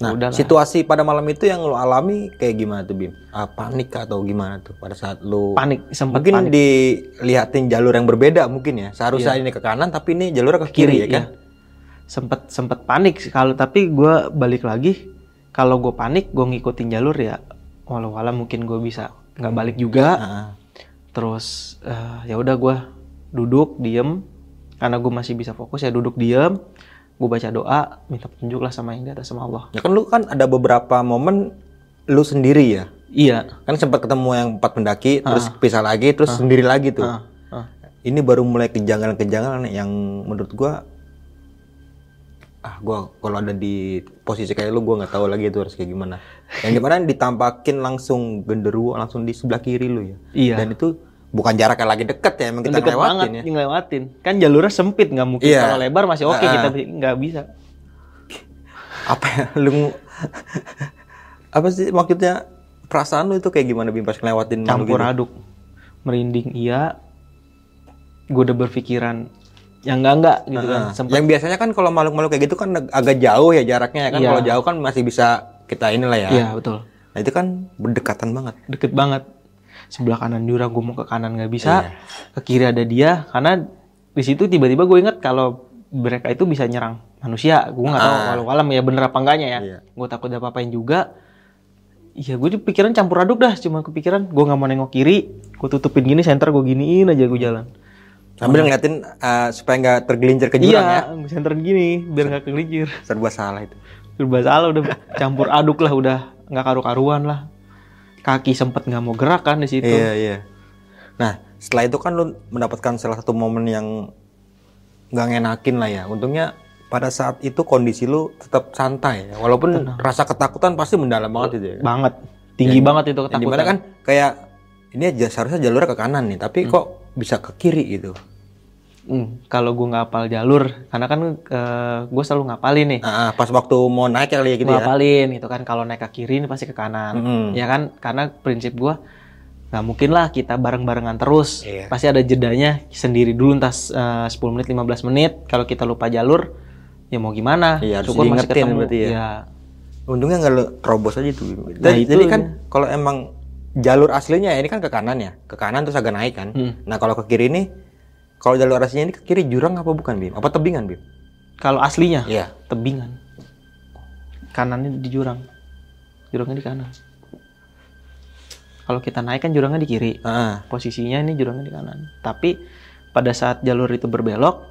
Nah, udah situasi pada malam itu yang lu alami kayak gimana tuh, Bim? Ah, panik atau gimana tuh pada saat lu panik, sempat mungkin panik. dilihatin jalur yang berbeda mungkin ya. Seharusnya ini ke kanan tapi ini jalurnya ke kiri, ya kan? Sempet sempet panik sih. kalau tapi gue balik lagi kalau gue panik gue ngikutin jalur ya walau walau mungkin gue bisa nggak balik juga Heeh. terus eh, ya udah gue duduk diem karena gue masih bisa fokus ya duduk diem gue baca doa minta petunjuk lah sama yang di atas sama Allah Ya kan lu kan ada beberapa momen lu sendiri ya. iya Kan sempat ketemu yang empat pendaki, terus pisah lagi, terus sendiri lagi tuh. Ah, ah. Ini baru mulai kejanggalan-kejanggalan yang menurut gua ah gua kalau ada di posisi kayak lu gua nggak tahu lagi itu harus kayak gimana. Yang di mana ditampakin langsung genderuwo langsung di sebelah kiri lu ya. Iya. Dan itu bukan jaraknya lagi deket ya, emang kita deket lewatin banget ya. ngelewatin kan jalurnya sempit nggak mungkin Iya. kalau lebar masih oke Ah, kita ah. bi- nggak bisa Apa ya lu apa sih maksudnya perasaan lu itu kayak gimana Bim pas ngelewatin campur gitu? aduk merinding iya gue udah berpikiran yang enggak enggak gitu kan Nah, sempet yang biasanya kan kalau makhluk-makhluk kayak gitu kan ag- agak jauh ya jaraknya ya kan. Iya. Kalau jauh kan masih bisa kita inilah ya. iya betul Nah, itu kan berdekatan banget. deket banget sebelah kanan jurang gue mau ke kanan nggak bisa Iya. ke kiri ada dia karena di situ tiba-tiba gue inget kalau mereka itu bisa nyerang manusia gue nggak tahu Ah. walau alam ya bener apa enggaknya ya Iya. gue takut ada apa-apain juga Iya gue pikiran campur aduk dah cuma kepikiran gue nggak mau nengok kiri gue tutupin gini center gue giniin aja gue jalan Sambil ngeliatin uh, supaya nggak tergelincir ke jurang ya. iya center gini biar nggak kegelincir Serba salah itu. serba salah udah campur aduk lah udah nggak karu-karuan lah kaki sempet nggak mau gerak kan di situ Iya, iya. Nah, setelah itu kan lu mendapatkan salah satu momen yang nggak ngenakin lah ya. Untungnya pada saat itu kondisi lu tetap santai ya. Walaupun rasa ketakutan pasti mendalam banget itu ya. banget tinggi banget itu ketakutan di mana kan kayak ini aja seharusnya jalurnya ke kanan nih, tapi kok bisa ke kiri gitu. Hmm, kalau gue nggak hafal jalur karena kan gue selalu ngapalin nih Nah, pas waktu mau naik kali ya gitu ya. ngapalin gitu kan kalau naik ke kiri ini pasti ke kanan Mm-mm. ya kan karena prinsip gue nggak mungkin lah kita bareng-barengan terus Iya. pasti ada jedanya sendiri dulu entah eh, 10 menit 15 menit kalau kita lupa jalur ya mau gimana Iya, harus syukur masih ketemu berarti ya. ya Untungnya nggak terobos aja tuh. Nah, Jadi, itu jadi kan kalau emang jalur aslinya ya ini kan ke kanan ya, ke kanan terus agak naik kan. Hmm. Nah kalau ke kiri ini, kalau jalur aslinya ini ke kiri jurang apa bukan Bim? Apa tebingan Bim? kalau aslinya? Iya. tebingan. Kanannya di jurang. Jurangnya di kanan. Kalau kita naik kan jurangnya di kiri. Ah, posisinya ini jurangnya di kanan. Tapi pada saat jalur itu berbelok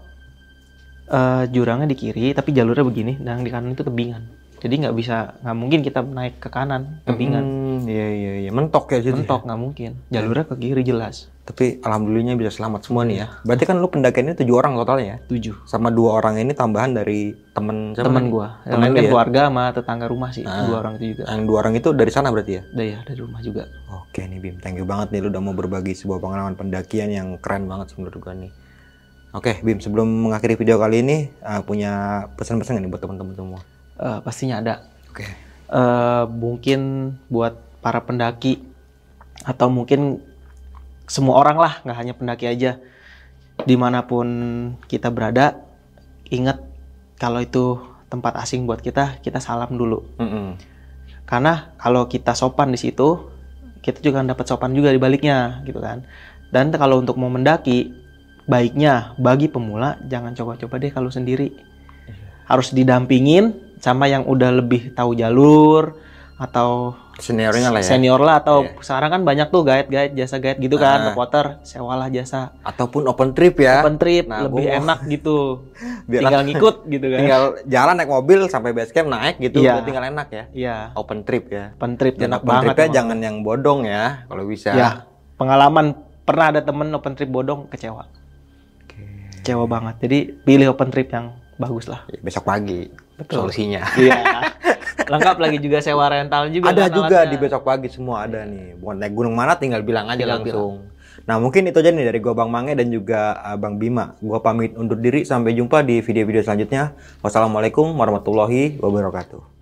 eh, jurangnya di kiri tapi jalurnya begini dan di kanan itu tebingan. Jadi nggak bisa nggak mungkin kita naik ke kanan tebingan. Hmm, iya iya iya mentok ya situ. mentok nggak mungkin jalurnya ke kiri jelas Tapi alhamdulillahnya bisa selamat semua nih ya. Berarti kan lu pendakiannya tujuh orang totalnya ya? tujuh Sama dua orang ini tambahan dari temen siapa teman nih? gua yang Temen lu kan ya? keluarga sama tetangga rumah sih Ah. dua orang itu juga Yang dua orang itu dari sana berarti ya? udah ya dari rumah juga Oke nih Bim, thank you banget nih lu udah mau berbagi sebuah pengalaman pendakian yang keren banget menurut gua nih. Oke Bim, sebelum mengakhiri video kali ini uh, punya pesan-pesan nggak nih buat teman-teman semua? Eh, pastinya ada Oke. eh mungkin buat para pendaki. Atau mungkin semua orang lah nggak hanya pendaki aja. Di mana pun kita berada ingat kalau itu tempat asing buat kita kita salam dulu. Mm-mm. karena kalau kita sopan di situ kita juga dapat sopan juga di baliknya gitu kan. Dan kalau untuk mau mendaki baiknya bagi pemula jangan coba-coba deh kalau sendiri. Harus didampingin sama yang udah lebih tahu jalur atau Seniornya lah ya. senior lah atau Iya. sekarang kan banyak tuh guide-guide jasa guide gitu kan Ah. reporter sewalah jasa Ataupun open trip ya. open trip Nah, lebih gua enak gitu Biar tinggal ngikut gitu kan tinggal jalan naik mobil sampai base camp naik gitu, Iya. udah tinggal enak ya. iya Open trip ya. open trip Dan enak open banget tripnya emang. jangan yang bodong ya, kalau bisa. ya pengalaman pernah ada temen open trip bodong kecewa kecewa banget jadi pilih open trip yang bagus lah Ya, Besok pagi Betul. solusinya. iya lengkap lagi juga sewa rental juga ada kan juga alatnya. di besok pagi semua ada nih. Bukan naik gunung mana tinggal bilang aja Tinggal langsung. Nah mungkin itu aja nih dari gua Bang Mange dan juga uh, Bang Bima. Gua pamit undur diri sampai jumpa di video-video selanjutnya. Wassalamualaikum warahmatullahi wabarakatuh.